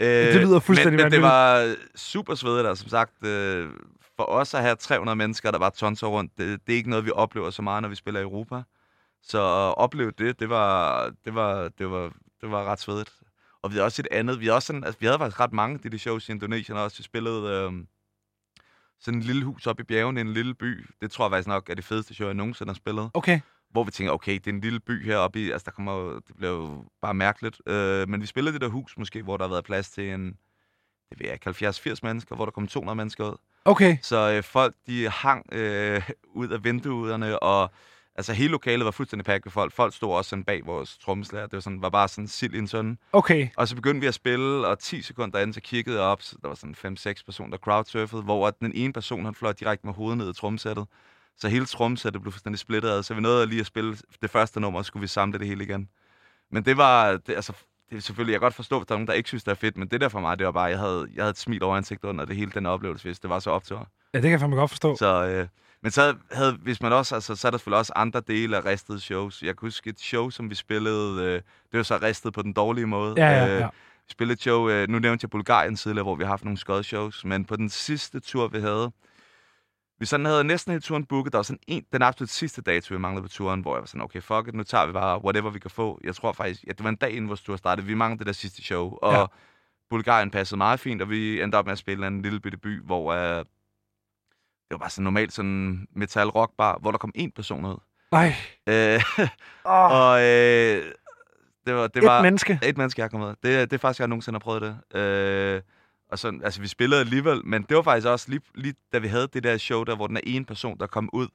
Øh, Det lyder fuldstændig men, men det var super svedigt, og som sagt, øh, for os at have 300 mennesker, der bare tonser rundt, det, det er ikke noget, vi oplever så meget, når vi spiller i Europa. Så at opleve det, det var, det var, det var, det var ret svedigt. Og vi havde også et andet, vi havde, også sådan, altså, vi havde faktisk ret mange af de shows i Indonesien også. Vi spillede øh, sådan et lille hus op i bjergene i en lille by. Det tror jeg faktisk nok er det fedeste show, jeg nogensinde har spillet Okay. hvor vi tænker, okay, det er en lille by heroppe i, altså der kommer jo, det bliver jo bare mærkeligt. Øh, men vi spillede det der hus måske, hvor der har været plads til en, det ved jeg ikke, 70-80 mennesker, hvor der kom 200 mennesker ud. Okay. Så øh, folk, de hang øh, ud af vinduerne, og altså hele lokalet var fuldstændig pakket med folk. Folk stod også sådan bag vores trommeslager. Det var, sådan, var bare sådan sild i en sønde. Okay. Og så begyndte vi at spille, og 10 sekunder inden, så kiggede jeg op, så der var sådan 5-6 personer, der crowdsurfede, hvor den ene person, han fløj direkte med hovedet ned i trommesættet. Så hele trommesættet blev fuldstændig splittet ad, så vi nåede lige at spille det første nummer, og skulle vi samle det hele igen. Men det var, det, altså, det er selvfølgelig, jeg kan godt forstå, hvis der er nogen, der ikke synes, det er fedt, men det der for mig, det var bare, jeg havde, jeg havde et smil over ansigtet under det hele, den oplevelse, hvis det var så optur. Ja, det kan jeg fandme godt forstå. Så, øh, men så havde, hvis man også, altså, så er der selvfølgelig også andre dele af ristede shows. Jeg kan huske et show, som vi spillede, øh, det var så ristet på den dårlige måde. Ja, ja, Øh, ja. vi spillede et show, øh, nu nævnte jeg Bulgarien tidligere, hvor vi har haft nogle shows, men på den sidste tur, vi havde, vi sådan havde næsten hele turen booket, der var sådan en, den absolut sidste dato, vi manglede på turen, hvor jeg var sådan, okay, fuck it, nu tager vi bare whatever vi kan få. Jeg tror faktisk, ja, det var en dag inden vores tur startede, vi manglede det der sidste show, og Ja. Bulgarien passede meget fint, og vi endte op med at spille en lille bitte by, hvor øh, det var bare sådan normalt sådan metal rock bar, hvor der kom én person ud. Nej. Øh, Oh, og øh, det var, det et var menneske. et menneske, jeg har kommet ud. Det, det er faktisk, jeg nogensinde har prøvet det. Øh, og sådan, altså, vi spillede alligevel, men det var faktisk også lige, lige, da vi havde det der show der, hvor den er ene person, der kom ud.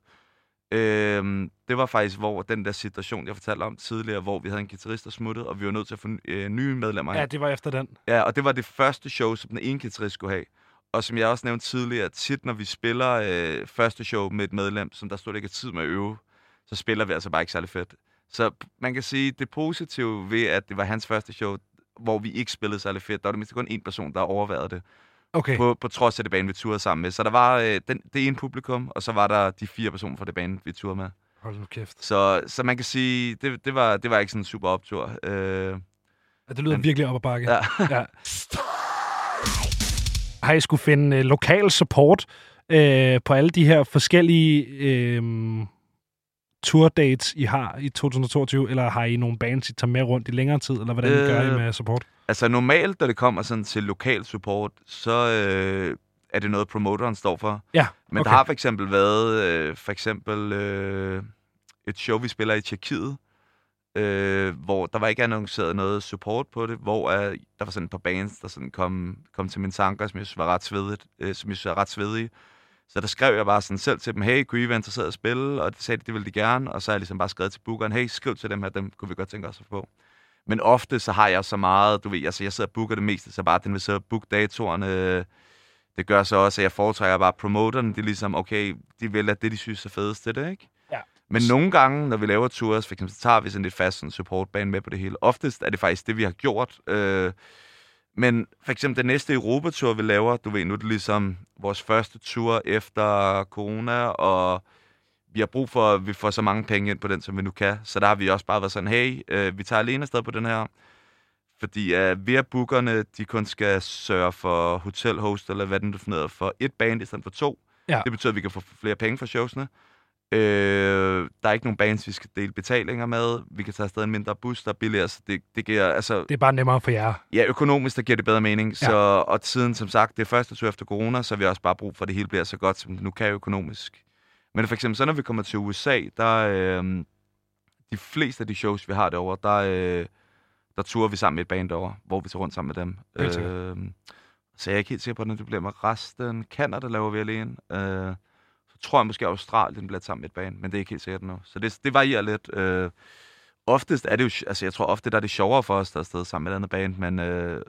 Øh, det var faktisk, hvor den der situation, jeg fortalte om tidligere, hvor vi havde en guitarist, der smuttede, og vi var nødt til at få øh, nye medlemmer. Ja, det var efter den. Ja, og det var det første show, som den ene guitarist skulle have. Og som jeg også nævnte tidligere, tit når vi spiller øh, første show med et medlem, som der stod ikke tid med at øve, så spiller vi altså bare ikke særlig fedt. Så man kan sige, det positive ved, at det var hans første show, hvor vi ikke spillede særlig fedt, der var det mindst kun én person, der overvejede det, Okay. på, på trods af det bane, vi turede sammen med. Så der var øh, den, det ene publikum, og så var der de fire personer fra det bane, vi turede med. Hold nu kæft. Så, så man kan sige, det, det, var, det var ikke sådan en super optur. Øh, Ja, det lyder Men- virkelig op ad bakke. ja. ja. Har I skulle finde øh, lokal support øh, på alle de her forskellige øh, tour dates, I har i 2022, eller har I nogle bands, I tager med rundt i længere tid, eller hvordan øh, gør I med support? Altså normalt, når det kommer sådan til lokal support, så øh, er det noget, promoteren står for. Ja, Men okay. der har for eksempel været øh, for eksempel øh, et show, vi spiller i Tjekkiet, øh, hvor der var ikke annonceret noget support på det, hvor øh, der var sådan et par bands, der sådan kom, kom til min tanker, som jeg synes var ret svedigt, øh, som jeg synes var ret svedige. Så der skrev jeg bare sådan selv til dem, hey, kunne I være interesseret at spille? Og det sagde de, det ville de gerne. Og så har jeg ligesom bare skrevet til bookeren, hey, skriv til dem her, dem kunne vi godt tænke os at få. Men ofte så har jeg så meget, du ved, altså jeg sidder og booker det meste, så bare den vil så booke datorerne. Det gør så også, at jeg foretrækker bare promoterne. Det er ligesom, okay, de vil at det, de synes er fedest, det, ikke? Men nogle gange, når vi laver tours, for eksempel, så tager vi sådan lidt fast sådan supportbane med på det hele. Oftest er det faktisk det, vi har gjort. Øh, men for eksempel den næste Europatur, vi laver, du ved, nu er det ligesom vores første tur efter corona, og vi har brug for, at vi får så mange penge ind på den, som vi nu kan. Så der har vi også bare været sådan, hey, øh, vi tager alene afsted på den her. Fordi øh, ved at bookerne, de kun skal sørge for hotel, host, eller hvad den definerer, for et band i stedet for to. Ja. Det betyder, at vi kan få flere penge for showsene. Øh, der er ikke nogen bands, vi skal dele betalinger med. Vi kan tage afsted en mindre bus, der er billigere, så det, det giver, altså, Det er bare nemmere for jer. Ja, økonomisk, der giver det bedre mening. Så, og siden, som sagt, det er første tur efter corona, så har vi også bare brug for, at det hele bliver så godt, som det nu kan økonomisk. Men for eksempel, så når vi kommer til USA, der øh, de fleste af de shows, vi har derovre, der, øh, der turer vi sammen med et band derovre, hvor vi tager rundt sammen med dem. Øh, så jeg er ikke helt sikker på, når det bliver med resten. Canada laver vi alene. Øh, tror jeg måske, at Australien bliver sammen med et band, men det er ikke helt sikkert nu. Så det, det varierer lidt. Øh, oftest er det jo, altså jeg tror ofte, der er det sjovere for os, der er afsted sammen med et andet band, men øh,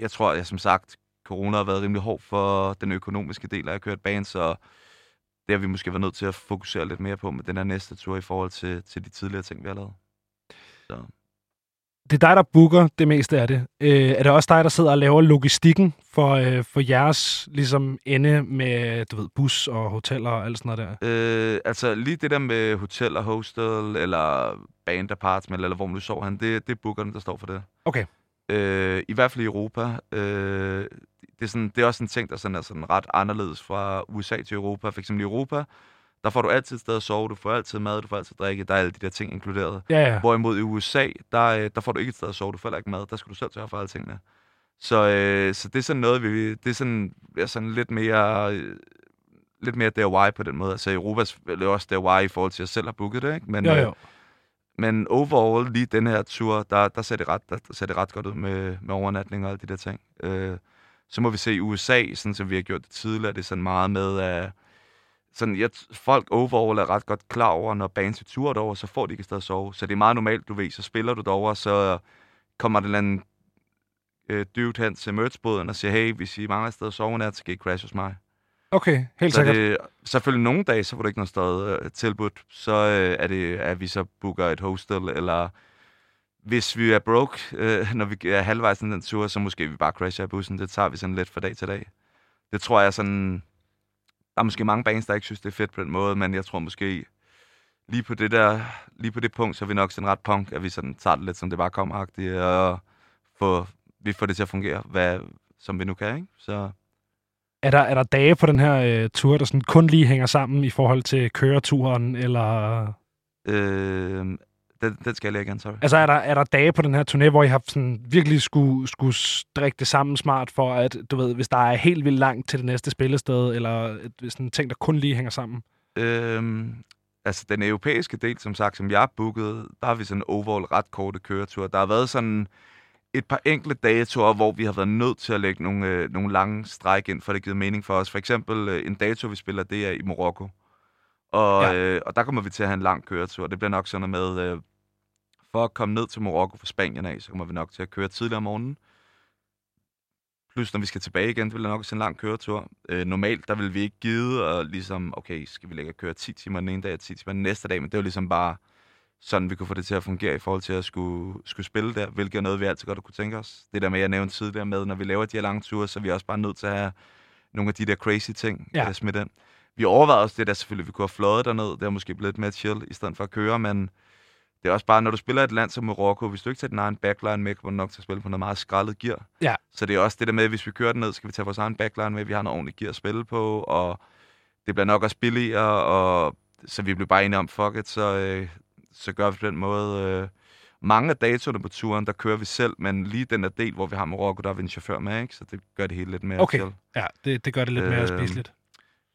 jeg tror, at som sagt, corona har været rimelig hård for den økonomiske del af at køre et band, så det har vi måske været nødt til at fokusere lidt mere på med den her næste tur i forhold til, til de tidligere ting, vi har lavet. Så. Det er dig, der booker det meste af det. Øh, er det også dig, der sidder og laver logistikken for, øh, for jeres ligesom, ende med du ved, bus og hoteller og alt sådan noget der? Øh, altså lige det der med hotel og hostel, eller band apartment, eller hvor man nu sover han, det, det er bookerne, der står for det. Okay. Øh, I hvert fald i Europa. Øh, det, er sådan, det er også en ting, der sådan er sådan ret anderledes fra USA til Europa. For eksempel i Europa, der får du altid et sted at sove, du får altid mad, du får altid drikke, der er alle de der ting inkluderet. Ja, ja. Hvorimod i USA, der, øh, der får du ikke et sted at sove, du får heller ikke mad, der skal du selv sørge for alle tingene. Så, øh, så det er sådan noget, vi, det er sådan, er sådan lidt mere, øh, lidt mere DIY på den måde. Altså Europa er også DIY i forhold til, at jeg selv har booket det, ikke? Men, Jo, øh, jo. men overall, lige den her tur, der, der, ser det ret, der, der ser det ret godt ud med, med overnatning og alle de der ting. Øh, så må vi se i USA, sådan som vi har gjort det tidligere, det er sådan meget med, at sådan, jeg, folk overall er ret godt klar over, når bands er tur derover, så får de ikke et sted at sove. Så det er meget normalt, du ved, så spiller du derover, så kommer der en eller anden øh, dude hen til merchbåden og siger, hey, hvis I mangler et sted at sove nat, så kan I crash hos mig. Okay, helt Så sikkert. det, selvfølgelig nogle dage, så får du ikke noget sted øh, tilbudt. Så øh, er det, at vi så booker et hostel, eller hvis vi er broke, øh, når vi er halvvejs den tur, så måske vi bare crasher i bussen. Det tager vi sådan lidt fra dag til dag. Det tror jeg sådan... Der er måske mange bands, der ikke synes, det er fedt på den måde, men jeg tror måske lige på det der, lige på det punkt, så er vi nok sådan ret punk, at vi sådan tager det lidt, som det bare kommer og få, vi får det til at fungere, hvad, som vi nu kan, ikke? Så Er der, er der dage på den her øh, tur, der sådan kun lige hænger sammen i forhold til køreturen, eller... øh, den, den skal jeg igen, sorry. Altså, er der, er der dage på den her turné, hvor I har sådan virkelig skulle, skulle strikke det sammen smart for, at du ved, hvis der er helt vildt langt til det næste spillested, eller sådan ting, der kun lige hænger sammen? Øhm, altså, den europæiske del, som sagt, som jeg booket, der har vi sådan overall ret korte køretur. Der har været sådan et par enkelte datoer, hvor vi har været nødt til at lægge nogle, øh, nogle lange stræk ind, for det givet mening for os. For eksempel øh, en dato, vi spiller, det er i Marokko. Og, Ja. øh, og der kommer vi til at have en lang køretur. Det bliver nok sådan noget med, øh, for at komme ned til Marokko fra Spanien af, så kommer vi nok til at køre tidligere om morgenen. Plus når vi skal tilbage igen, det bliver nok også en lang køretur. Øh, normalt, der vil vi ikke give, og ligesom, okay, skal vi lægge og køre 10 timer den ene dag og 10 timer den næste dag, men det er jo ligesom bare sådan, vi kunne få det til at fungere i forhold til at skulle, skulle spille der, hvilket er noget, vi altid godt kunne tænke os. Det der med, jeg nævnte tidligere med, når vi laver de her lange ture, så er vi også bare nødt til at have nogle af de der crazy ting ja. smidt ind. Vi overvejede også det der selvfølgelig, vi kunne have fløjet derned, det er måske blevet lidt mere chill, i stedet for at køre, men det er også bare, når du spiller et land som Marokko, hvis du ikke tager din egen backline med, kommer du nok til at spille på noget meget skrællet gear. Ja. Så det er også det der med, at hvis vi kører den ned, skal vi tage vores egen backline med, vi har noget ordentligt gear at spille på, og det bliver nok også billigere, og så vi blev bare enige om, fuck it, så, øh, så gør vi på den måde. Øh, mange af datoerne på turen, der kører vi selv, men lige den der del, hvor vi har Marokko, der er vi en chauffør med, ikke? Så det gør det hele lidt mere Okay. chill. Ja, det, det gør det lidt mere Øhm, spiseligt.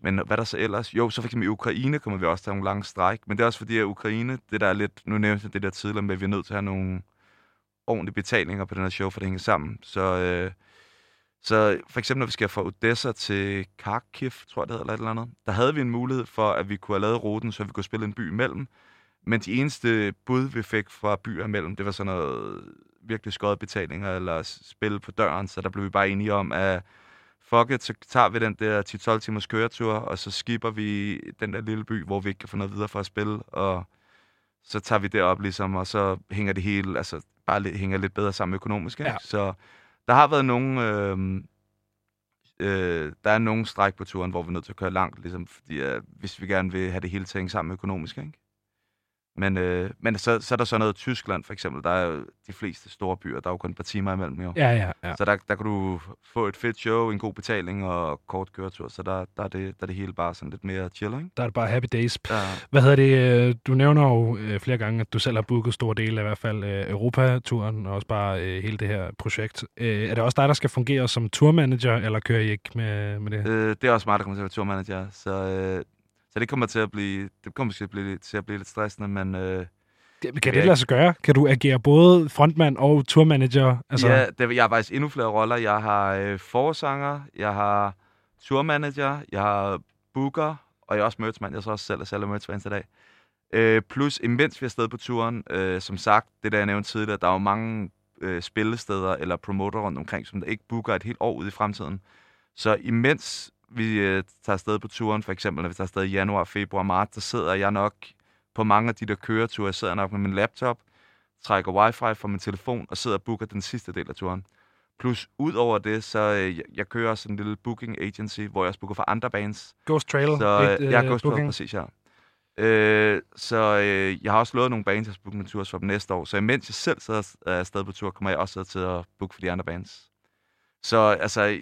Men hvad der så ellers? Jo, så for eksempel i Ukraine kommer vi også til nogle lange stræk. Men det er også fordi, at Ukraine, det der er lidt, nu nævnte jeg det der tidligere med, at vi er nødt til at have nogle ordentlige betalinger på den her show, for det hænger sammen. Så, øh, så for eksempel, når vi skal fra Odessa til Kharkiv, tror jeg det hedder, eller et eller andet, der havde vi en mulighed for, at vi kunne have lavet ruten, så vi kunne spille en by imellem. Men de eneste bud, vi fik fra byer imellem, det var sådan noget virkelig skøjet betalinger, eller spil på døren, så der blev vi bare enige om, at fuck it, så tager vi den der 10-12 timers køretur, og så skipper vi den der lille by, hvor vi ikke kan få noget videre for at spille, og så tager vi det op ligesom, og så hænger det hele, altså bare lidt, hænger lidt bedre sammen økonomisk. Ikke? Ja. Så der har været nogle, øh, øh, der er nogle stræk på turen, hvor vi er nødt til at køre langt, ligesom, fordi øh, hvis vi gerne vil have det hele til at hænge sammen økonomisk. Ikke? Men, øh, men så, så er der så noget Tyskland, for eksempel. Der er jo de fleste store byer, der er jo kun et par timer imellem jo. Ja, ja, ja. Så der, der kan du få et fedt show, en god betaling og kort køretur. Så der, der, er, det, der er det hele bare sådan lidt mere chill, ikke? Der er det bare happy days. Der, Hvad hedder det? øh, Du nævner jo øh, flere gange, at du selv har booket store dele af i hvert fald øh, Europaturen, og også bare hele det her projekt. Er det også dig, der skal fungere som tourmanager, eller kører I ikke med, med det? øh, det er også mig, der kommer til at være turmanager. Så, øh, så det kommer til at blive, det kommer til at blive, til at blive lidt stressende, men øh, Kan jeg det lade sig gøre? Kan du agere både frontmand og tourmanager? altså... ja, det, jeg har faktisk endnu flere roller. Jeg har øh, forsanger, jeg har turmanager, jeg har booker, og jeg er også merchmand. Jeg så også selv er sælger merch hver eneste dag. Øh, plus, imens vi er afsted på turen, øh, som sagt, det der jeg nævnte tidligere, der er jo mange øh, spillesteder eller promoter rundt omkring, som der ikke booker et helt år ud i fremtiden. Så imens vi øh, tager afsted på turen, for eksempel når vi tager afsted i januar, februar, marts, så sidder jeg nok på mange af de der køreture, jeg sidder nok med min laptop, trækker wifi fra min telefon og sidder og booker den sidste del af turen. Plus, ud over det, så øh, jeg, kører også en lille booking agency, hvor jeg også booker for andre bands. Ghost Trail? Så øh, jeg øh, går booking? præcis her. Øh, så øh, jeg har også lovet nogle bands, jeg skal booke min tur for dem næste år. Så imens jeg selv sidder er afsted på tur, kommer jeg også til at booke for de andre bands. Så altså,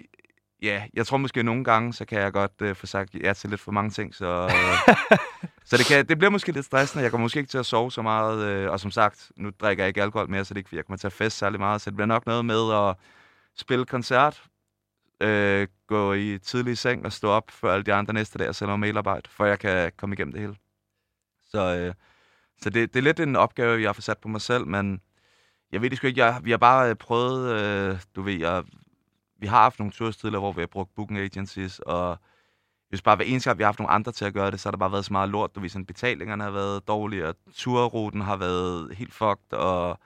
ja, jeg tror måske nogle gange, så kan jeg godt øh, få sagt ja til lidt for mange ting. Så, øh, så det, kan, det bliver måske lidt stressende. Jeg kommer måske ikke til at sove så meget. Øh, og som sagt, nu drikker jeg ikke alkohol mere, så det er ikke, jeg kommer til at feste særlig meget. Så det bliver nok noget med at spille koncert, øh, gå i tidlig seng og stå op før alle de andre næste dag og sælge noget mailarbejde, for jeg kan komme igennem det hele. Så, øh, så det, det er lidt en opgave, jeg har fået sat på mig selv, men jeg ved det sgu ikke. Jeg, vi har bare øh, prøvet, øh, du ved, jeg, vi har haft nogle tours tidligere, hvor vi har brugt booking agencies, og hvis bare hver eneste gang, vi har haft nogle andre til at gøre det, så har der bare været så meget lort. Du ved, sådan, betalingerne har været dårlige, og turruten har været helt fucked, og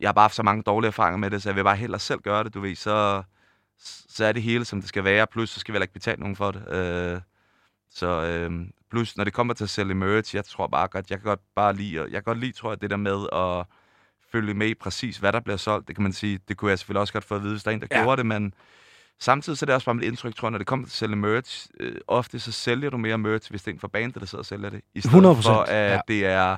jeg har bare haft så mange dårlige erfaringer med det, så jeg vil bare hellere selv gøre det, du ved, så, så er det hele, som det skal være, plus så skal vi heller ikke betale nogen for det. Øh, så øh, plus, når det kommer til at sælge merch, jeg tror bare godt, jeg kan godt bare lide, jeg kan godt lide, tror jeg, det der med at følge med i præcis, hvad der bliver solgt. Det kan man sige, det kunne jeg selvfølgelig også godt få at vide, hvis der er en, der Ja. gjorde det, men samtidig så er det også bare mit indtryk, tror jeg, når det kommer til at sælge merch, øh, ofte så sælger du mere merch, hvis det er en fra bandet, der sidder og sælger det, i stedet 100%, for, at ja. det er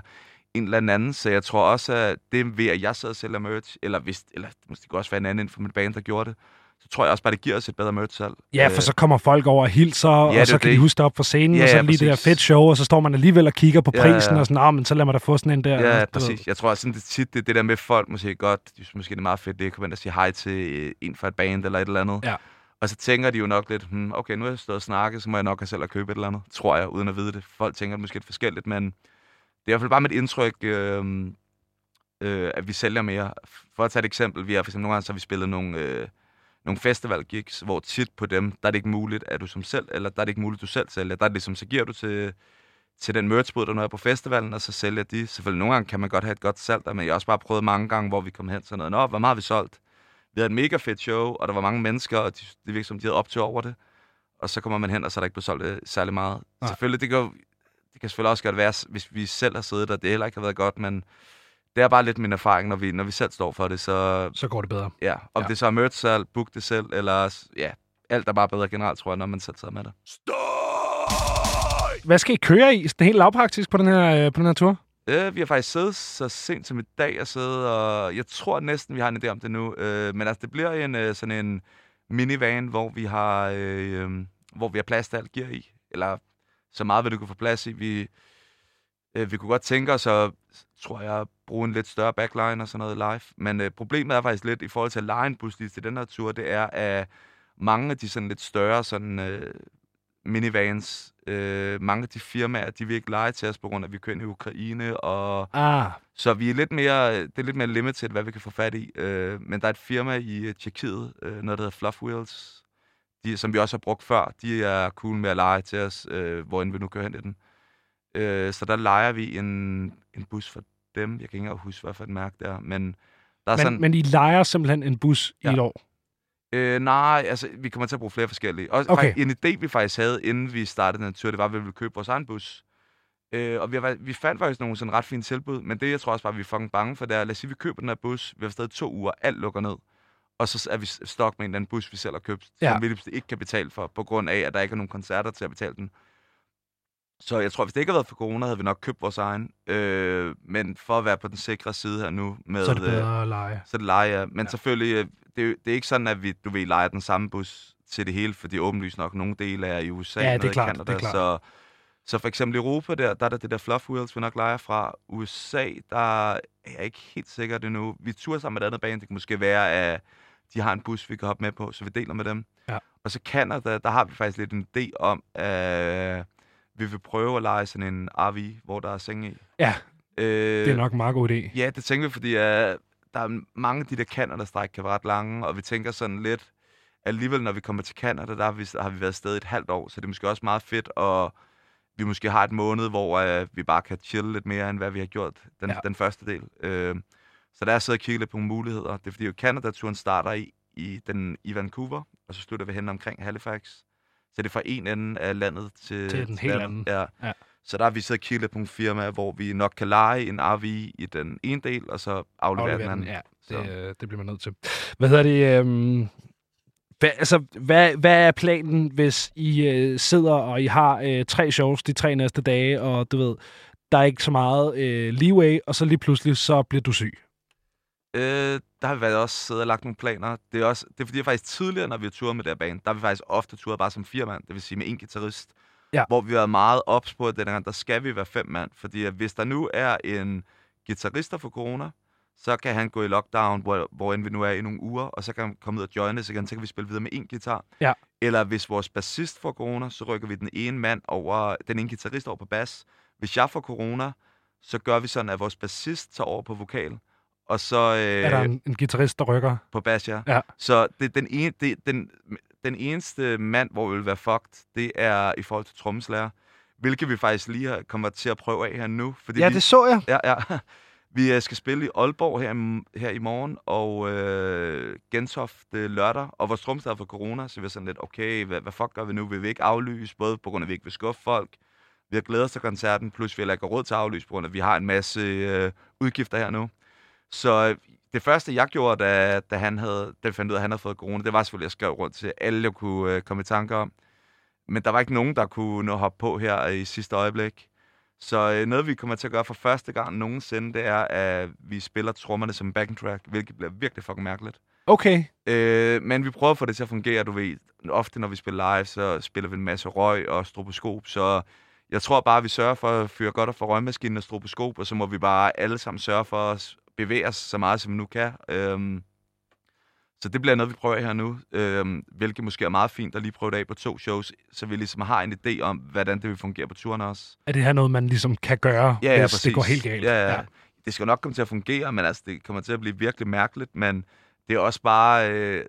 en eller anden. Så jeg tror også, at det ved, at jeg sidder og sælger merch, eller, hvis, eller måske det kunne også være en anden inden for mit band, der gjorde det, så tror jeg også bare, det giver os et bedre merch-salg. Ja, for så kommer folk over og hilser, Ja, og er så kan de det. huske op på scenen, Ja, og så ja, lige det der præcis. fedt show, og så står man alligevel og kigger på Ja, prisen, ja. og sådan, ah, men så lad mig da få sådan en der. Ja, Du ved. præcis. Jeg tror også, sådan, det tit det, det der med folk måske godt, de synes måske det er meget fedt, det at komme ind og sige hej til øh, en fra et band eller et eller andet. Ja. Og så tænker de jo nok lidt, hmm, okay, nu har jeg stået og snakket, så må jeg nok have selv at købe et eller andet, tror jeg, uden at vide det. Folk tænker det måske lidt forskelligt, men det er i hvert fald bare mit indtryk, øh, øh, at vi sælger mere. For at tage et eksempel, vi har for eksempel nogle gange, så har vi spillet nogle, øh, nogle festival gigs, hvor tit på dem, der er det ikke muligt, at du som selv, eller der er det ikke muligt, at du selv sælger. Der er det ligesom, så giver du til, til den merchbod, der nu er på festivalen, og så sælger de. Selvfølgelig nogle gange kan man godt have et godt salg der, men jeg har også bare prøvet mange gange, hvor vi kom hen til noget. Nå, hvor meget har vi solgt? Vi havde et mega fedt show, og der var mange mennesker, og de, det virkede som, de havde optøj over det. Og så kommer man hen, og så er der ikke blevet solgt øh, særlig meget. Nej. Selvfølgelig, det kan, det kan selvfølgelig også godt være, hvis vi selv har siddet der, det heller ikke har været godt, men det er bare lidt min erfaring, når vi, når vi selv står for det, så Så går det bedre. ja, om Ja. det så er merch-salg, book det selv, eller ja, alt er bare bedre generelt, tror jeg, når man selv sidder med det. Hvad skal I køre i? Sådan helt lavpraktisk på den her, øh, på den her tur? Øh, vi har faktisk siddet så sent som i dag og siddet, og jeg tror næsten, vi har en idé om det nu. Øh, men altså, det bliver en, øh, sådan en minivan, hvor vi har, øh, øh, hvor vi har plads til alt gear i. Eller så meget, hvad du kan få plads i. Vi, Øh, vi kunne godt tænke os at, tror jeg, bruge en lidt større backline og sådan noget live. Men øh, problemet er faktisk lidt i forhold til at lege en bus lige til den her tur, det er, at mange af de sådan lidt større sådan, øh, minivans, øh, mange af de firmaer, de vil ikke lege til os, på grund af, at vi kører ind i Ukraine, og Ah, så vi er lidt mere, det er lidt mere limited, hvad vi kan få fat i. Øh, men der er et firma i øh, Tjekkiet, øh, noget der hedder Fluff Wheels, de, som vi også har brugt før. De er cool med at lege til os, øh, hvor end vi nu kører hen i den. Øh, så der leger vi en, en bus for dem. Jeg kan ikke engang huske, hvad for et mærke det er. Men der er men, sådan... men I leger simpelthen en bus ja. i et år? Øh, nej, altså, vi kommer til at bruge flere forskellige. Og Okay. okay. en idé, vi faktisk havde, inden vi startede den tur, det var, at vi ville købe vores egen bus. Øh, og vi, har, vi fandt faktisk nogle sådan ret fine tilbud, men det, jeg tror også bare, vi er fucking bange for, det er, lad os sige, vi køber den her bus, vi har stadig to uger, alt lukker ned, og så er vi stok med en eller anden bus, vi selv har købt, Ja. som vi ikke kan betale for, på grund af, at der ikke er nogen koncerter til at betale den. Så jeg tror, hvis det ikke havde været for corona, havde vi nok købt vores egen. Øh, men for at være på den sikre side her nu, med, Så er det øh, bedre at lege. så det leger jeg. Men Ja. ja. selvfølgelig, øh, det, er det er ikke sådan, at vi, du ved, leger den samme bus til det hele, fordi åbenlyst nok nogle dele er i USA, Ja, det er i klart, Canada, det er klart. Så, så for eksempel i Europa, der, der er der det der Fluff Wheels, vi nok leger fra. USA, der er jeg ikke helt sikker det nu. Vi turer sammen med et andet band, det kan måske være, at de har en bus, vi kan hoppe med på, så vi deler med dem. Ja. Og så Canada, der har vi faktisk lidt en idé om, at vi vil prøve at lege sådan en RV, hvor der er senge i. Ja, Øh, det er nok en meget god idé. Ja, det tænker vi, fordi uh, der er mange af de der Canada-stræk kan være ret lange, og vi tænker sådan lidt, alligevel når vi kommer til Canada, der har vi, har vi været afsted et halvt år, så det er måske også meget fedt, og vi måske har et måned, hvor uh, vi bare kan chille lidt mere, end hvad vi har gjort den, Ja. den første del. Uh, så der er siddet og kigget lidt på muligheder. Det er fordi, jo Canada-turen starter i, i, den, i Vancouver, og så slutter vi hen omkring Halifax. Så det er fra en ende af landet til, Til den helt anden. Ja. Ja. Så der har vi så kigget på nogle firmaer, hvor vi nok kan lege en RV i den ene del, og så aflevere, Aflevere den den, anden. ja, Så. det, øh, det bliver man nødt til. Hvad hedder det? Øhm, hvad, altså, hvad, hvad er planen, hvis I øh, sidder, og I har øh, tre shows de tre næste dage, og du ved, der er ikke så meget øh, leeway, og så lige pludselig, så bliver du syg? Øh, der har vi været også siddet og lagt nogle planer. Det er, også, det er fordi, at faktisk tidligere, når vi har turet med det her band, der har vi faktisk ofte turet bare som fire mand, det vil sige med en guitarist. Ja. Hvor vi har været meget ops på, at den gang, der skal vi være fem mand. Fordi at hvis der nu er en guitarist, der får corona, så kan han gå i lockdown, hvor, hvor end vi nu er i nogle uger, og så kan han komme ud og joine os igen, så kan vi spille videre med en guitar. Ja. Eller hvis vores bassist får corona, så rykker vi den ene mand over, den ene guitarist over på bas. Hvis jeg får corona, så gør vi sådan, at vores bassist tager over på vokal, og så... Øh, Er der en, en guitarist, der rykker? på bas, ja. Ja. Så det, den, ene, det, den, den eneste mand, hvor vi vil være fucked, det er i forhold til trommeslager. Hvilket vi faktisk lige har- kommer til at prøve af her nu. Fordi Ja, vi, det så jeg. Ja, ja. Vi øh, skal spille i Aalborg her, i- her i morgen, og øh, Gentofte lørdag, og vores trommeslager for corona, så vi er sådan lidt, okay, hvad, hvad fuck gør vi nu? Vil vi ikke aflyse, både på grund af, at vi ikke vil skuffe folk, vi har glædet os til koncerten, plus vi har ikke råd til at aflyse, på grund af, at vi har en masse øh, udgifter her nu. Så øh, det første, jeg gjorde, da, da, han havde, da fandt ud af, at han havde fået corona, det var selvfølgelig, at jeg skrev rundt til alle, jeg kunne øh, komme i tanker om. Men der var ikke nogen, der kunne nå at hoppe på her i sidste øjeblik. Så øh, noget, vi kommer til at gøre for første gang nogensinde, det er, at vi spiller trommerne som backing track, hvilket bliver virkelig fucking mærkeligt. Okay. Øh, men vi prøver at få det til at fungere, du ved. Ofte, når vi spiller live, så spiller vi en masse røg og stroboskop, så jeg tror bare, at vi sørger for at fyre godt op for røgmaskinen og stroboskop, og så må vi bare alle sammen sørge for at bevæge os så meget, som vi nu kan. Øhm, så det bliver noget, vi prøver her nu, øhm, hvilket måske er meget fint at lige prøve det af på to shows, så vi ligesom har en idé om, hvordan det vil fungere på turen også. Er det her noget, man ligesom kan gøre, Ja, ja, hvis præcis. det går helt galt? Ja, ja. Det skal nok komme til at fungere, men altså, det kommer til at blive virkelig mærkeligt, men det er også bare, øh,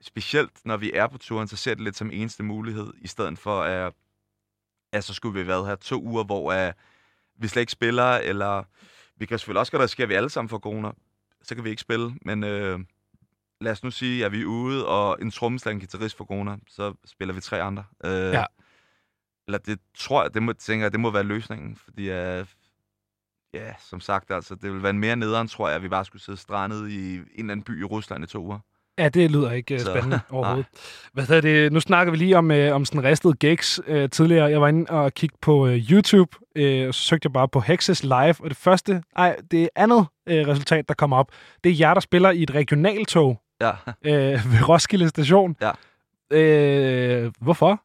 specielt når vi er på turen, så ser det lidt som eneste mulighed, i stedet for, at, at så skulle vi være her to uger, hvor uh, vi slet ikke spiller, eller vi kan selvfølgelig også godt risikere, at vi alle sammen får corona, så kan vi ikke spille, men øh, lad os nu sige, at vi er ude, og en trommeslager, en guitarist får corona, så spiller vi tre andre. Øh, Ja. Eller det tror jeg, det må, tænker jeg, det må være løsningen, fordi uh, Ja, som sagt, altså, det ville være mere nederen, tror jeg, at vi bare skulle sidde strandet i en eller anden by i Rusland i to uger. Ja, det lyder ikke øh, Så, spændende overhovedet. Hvad hedder det? Nu snakker vi lige om, øh, om sådan ristede gigs øh, tidligere. Jeg var inde og kigge på øh, YouTube, øh, og så søgte jeg bare på Hexes Live, og det første, ej, det andet øh, resultat, der kommer op, det er jer, der spiller i et regionaltog Ja, øh, ved Roskilde Station. Ja. Øh, hvorfor?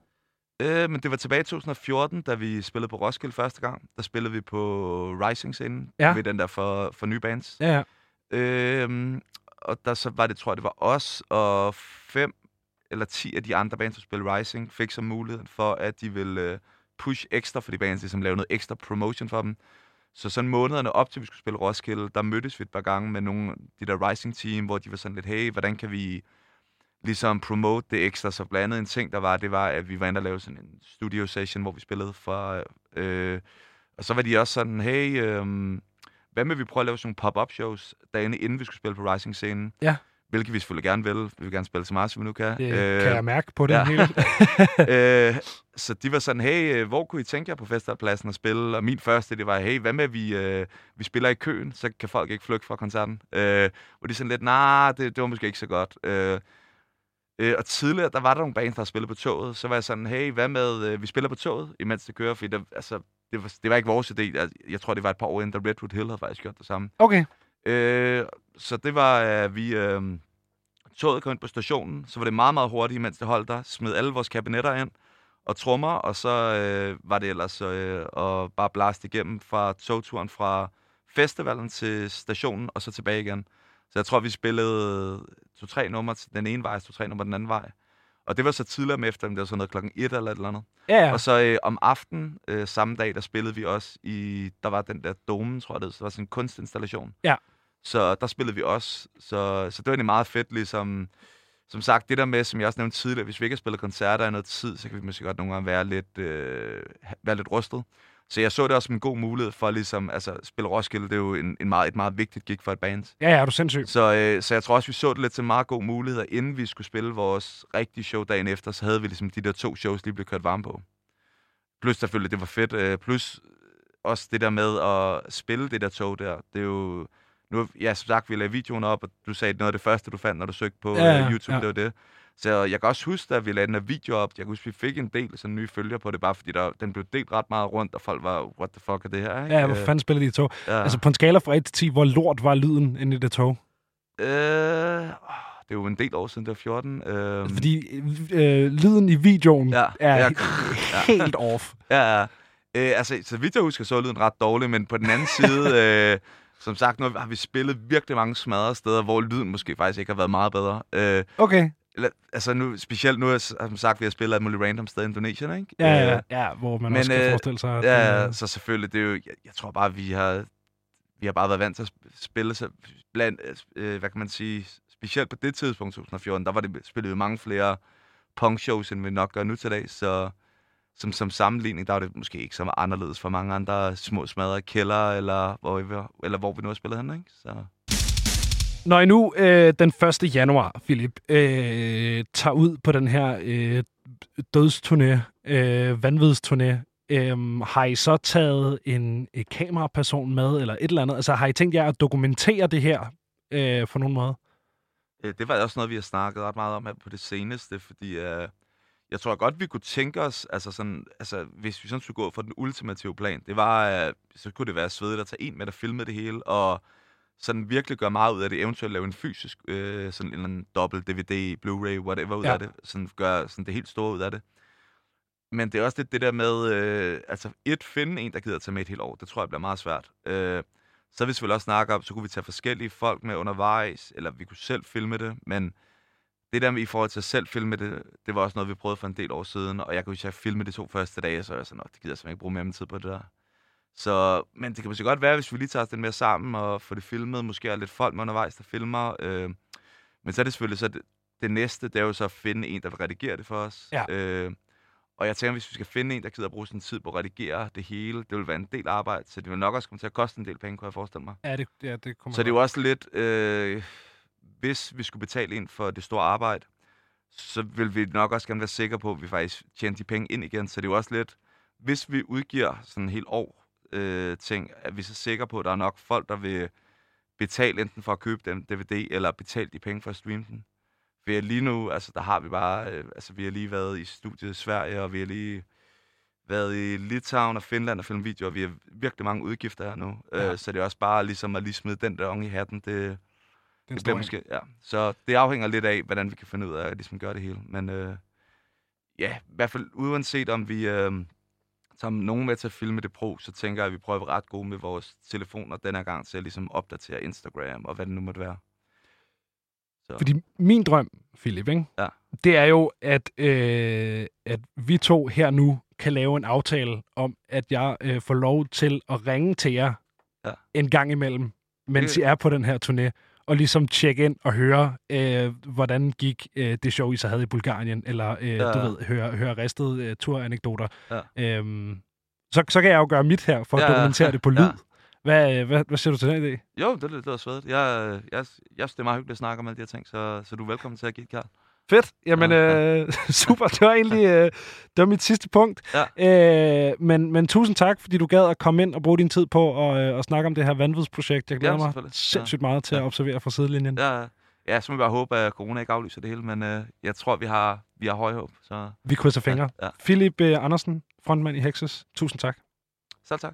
Øh, men det var tilbage i 2014, da vi spillede på Roskilde første gang. Der spillede vi på Rising-scenen. Ja. Ved den der for, for nye bands. Ja, ja. Øhm, og der så var det, tror jeg, det var os og fem eller ti af de andre bands, der spillede Rising, fik så muligheden for, at de ville øh, push ekstra for de bands, ligesom lave noget ekstra promotion for dem. Så sådan månederne op til, vi skulle spille Roskilde, der mødtes vi et par gange med nogle af de der Rising-team, hvor de var sådan lidt, hey, hvordan kan vi ligesom promote det ekstra? Så blandt andet en ting, der var, det var, at vi var inde og lave sådan en studio session, hvor vi spillede for... Øh, og så var de også sådan, hey, øh, hvad med vi prøver at lave sådan nogle pop-up shows dagene inden vi skulle spille på Rising-scenen? Ja. Hvilket vi selvfølgelig gerne vil. Vi vil gerne spille så meget, som vi nu kan. Det øh, kan jeg mærke på det ja. hele. øh, så de var sådan, hey, øh, hvor kunne I tænke jer på festivalpladsen at spille? Og min første, det var, hey, hvad med, vi, øh, vi spiller i køen, så kan folk ikke flygte fra koncerten. Øh, og de sådan lidt, nej, nah, det, det var måske ikke så godt. Øh, øh, og tidligere, der var der nogle bands, der spillede på toget. Så var jeg sådan, hey, hvad med, øh, vi spiller på toget, imens det kører? Fordi der, altså, det, var, det var ikke vores idé. Jeg, jeg tror, det var et par år inden, da Redwood Hill havde faktisk gjort det samme. Okay. Øh, så det var, at øh, vi... Øh, toget kom ind på stationen, så var det meget, meget hurtigt, mens det holdt der, smed alle vores kabinetter ind og trommer, og så øh, var det ellers øh, at bare blaste igennem fra togturen fra festivalen til stationen, og så tilbage igen. Så jeg tror, vi spillede to-tre numre den ene vej, to-tre numre den anden vej. Og det var så tidligere om eftermiddagen, det var sådan noget klokken 1 eller et eller andet. Ja, ja. Og så øh, om aftenen, øh, samme dag, der spillede vi også i, der var den der domen, tror jeg det, så der var sådan en kunstinstallation. Ja. Så der spillede vi også. Så, så det var egentlig meget fedt, ligesom... Som sagt, det der med, som jeg også nævnte tidligere, hvis vi ikke har spillet koncerter i noget tid, så kan vi måske godt nogle gange være lidt, øh, være lidt rustet. Så jeg så det også som en god mulighed for ligesom, altså spille Roskilde, det er jo en, en meget, et meget vigtigt gig for et band. Ja, ja, er du sindssyg. Så, øh, så jeg tror også, vi så det lidt til en meget god mulighed, og inden vi skulle spille vores rigtige show dagen efter, så havde vi ligesom de der to shows lige blevet kørt varme på. Plus selvfølgelig, det var fedt. Øh, plus også det der med at spille det der tog der, det er jo... Nu, ja, som sagt, vi lavede videoen op, og du sagde, noget af det første, du fandt, når du søgte på Ja, ja, øh, YouTube, ja. det var det. Så jeg kan også huske, at vi lavede den her video op. Jeg kan huske, at vi fik en del sådan nye følger på det, bare fordi der, den blev delt ret meget rundt, og folk var, what the fuck er det her? Ikke? Ja, hvor fanden spiller de i tog? ja. Altså på en skala fra 1 til 10, hvor lort var lyden inde i det tog? Øh, det er jo en del år siden, det var 14. Øh, Fordi øh, lyden i videoen Ja, er ja. helt off. Ja, ja. Øh, altså, så vidt jeg husker, så er lyden ret dårlig, men på den anden side, øh, som sagt, nu har vi spillet virkelig mange smadrede steder, hvor lyden måske faktisk ikke har været meget bedre. Øh, Okay. altså nu, specielt nu, som sagt, vi har spillet alt muligt random sted i Indonesien, ikke? Ja, ja, Øh, ja, hvor man men, også kan øh, forestille sig, at... Ja, øh, så selvfølgelig, det er jo, jeg, jeg tror bare, vi har, vi har bare været vant til at sp- spille, så blandt, øh, hvad kan man sige, specielt på det tidspunkt, 2014, der var det spillet jo mange flere punk-shows, end vi nok gør nu til dag, så som, som sammenligning, der var det måske ikke så anderledes for mange andre små smadrede kælder, eller hvor eller hvor vi nu har spillet hen, ikke? Så, Når I nu øh, den 1. januar, Philip, øh, tager ud på den her øh, dødsturné, øh, vanvidsturné, øh, har I så taget en, en kameraperson med, eller et eller andet? Altså har I tænkt jer at dokumentere det her øh, på nogen måde? øh, det var også noget, vi har snakket ret meget om her på det seneste, fordi øh, jeg tror godt, vi kunne tænke os, altså, sådan, altså hvis vi sådan skulle gå for den ultimative plan, det var, øh, så kunne det være svedigt at tage en med, der filmede det hele, og sådan virkelig gøre meget ud af det, eventuelt lave en fysisk, øh, sådan en eller anden dobbelt DVD, Blu-ray, whatever ud Ja. af det, sådan gøre sådan det helt store ud af det. Men det er også lidt det der med, øh, altså et, finde en, der gider at tage med et helt år, det tror jeg bliver meget svært. Øh, så hvis vi også snakke om, så kunne vi tage forskellige folk med undervejs, eller vi kunne selv filme det, men det der med i forhold til at selv filme det, det var også noget, vi prøvede for en del år siden, og jeg kunne huske, at jeg filmede de to første dage, så jeg sådan, "Nå, det gider jeg simpelthen ikke bruge mere min tid på det der. Så, men det kan måske godt være, hvis vi lige tager os den mere sammen og får det filmet, måske er lidt folk med undervejs, der filmer. Øh, men så er det selvfølgelig så det, det næste, det er jo så at finde en, der vil redigere det for os. Ja. Øh, og jeg tænker, hvis vi skal finde en, der gider at bruge sin tid på at redigere det hele, det vil være en del arbejde, så det vil nok også komme til at koste en del penge, kunne jeg forestille mig. Ja, det, ja, det kommer Så det er jo også lidt, øh, hvis vi skulle betale ind for det store arbejde, så vil vi nok også gerne være sikre på, at vi faktisk tjener de penge ind igen. Så det er jo også lidt, hvis vi udgiver sådan en helt år øh, ting, at vi så sikre på, at der er nok folk, der vil betale enten for at købe den DVD, eller betale de penge for at streame den. For lige nu, altså der har vi bare, øh, altså vi har lige været i studiet i Sverige, og vi har lige været i Litauen og Finland og filmet videoer, og vi har virkelig mange udgifter her nu. Ja. Øh, så det er også bare ligesom at lige smide den der unge i hatten, det, det er en det bliver måske, ja. Så det afhænger lidt af, hvordan vi kan finde ud af at ligesom gøre det hele. Men øh, ja, i hvert fald uanset om vi øh, tager nogen med til at filme det pro, så tænker jeg, at vi prøver at være ret gode med vores telefoner den her gang til at ligesom opdatere Instagram og hvad det nu måtte være. Så. Fordi min drøm, Philip, ikke? Ja. det er jo, at, øh, at vi to her nu kan lave en aftale om, at jeg øh, får lov til at ringe til jer Ja. en gang imellem, mens Det- I er på den her turné, og ligesom tjekke ind og høre, øh, hvordan gik øh, det show, I så havde i Bulgarien, eller øh, Ja. du ved, høre, høre ristede øh, turanekdoter. Ja. Øhm, så, så kan jeg jo gøre mit her for at Ja, ja. dokumentere det på lyd. Ja. Hvad, øh, hvad, hvad siger du til den idé? Jo, det lyder svedigt. Jeg, jeg, jeg synes, det er meget hyggeligt at snakke om alle de her ting, så, så du er velkommen til at give et kald. Fedt. Jamen, Ja, ja, øh, super. Det var egentlig øh, det var mit sidste punkt. Ja. Øh, men, men tusind tak, fordi du gad at komme ind og bruge din tid på at, øh, at snakke om det her vanvidsprojekt. Jeg glæder Ja, mig sindssygt meget til Ja. at observere fra sidelinjen. Ja, ja, så må vi bare håbe, at corona ikke aflyser det hele, men øh, jeg tror, vi har, vi har høje håb. Så Vi krydser fingre. ja, ja. Philip øh, Andersen, frontmand i Hexes. Tusind tak. Selv tak.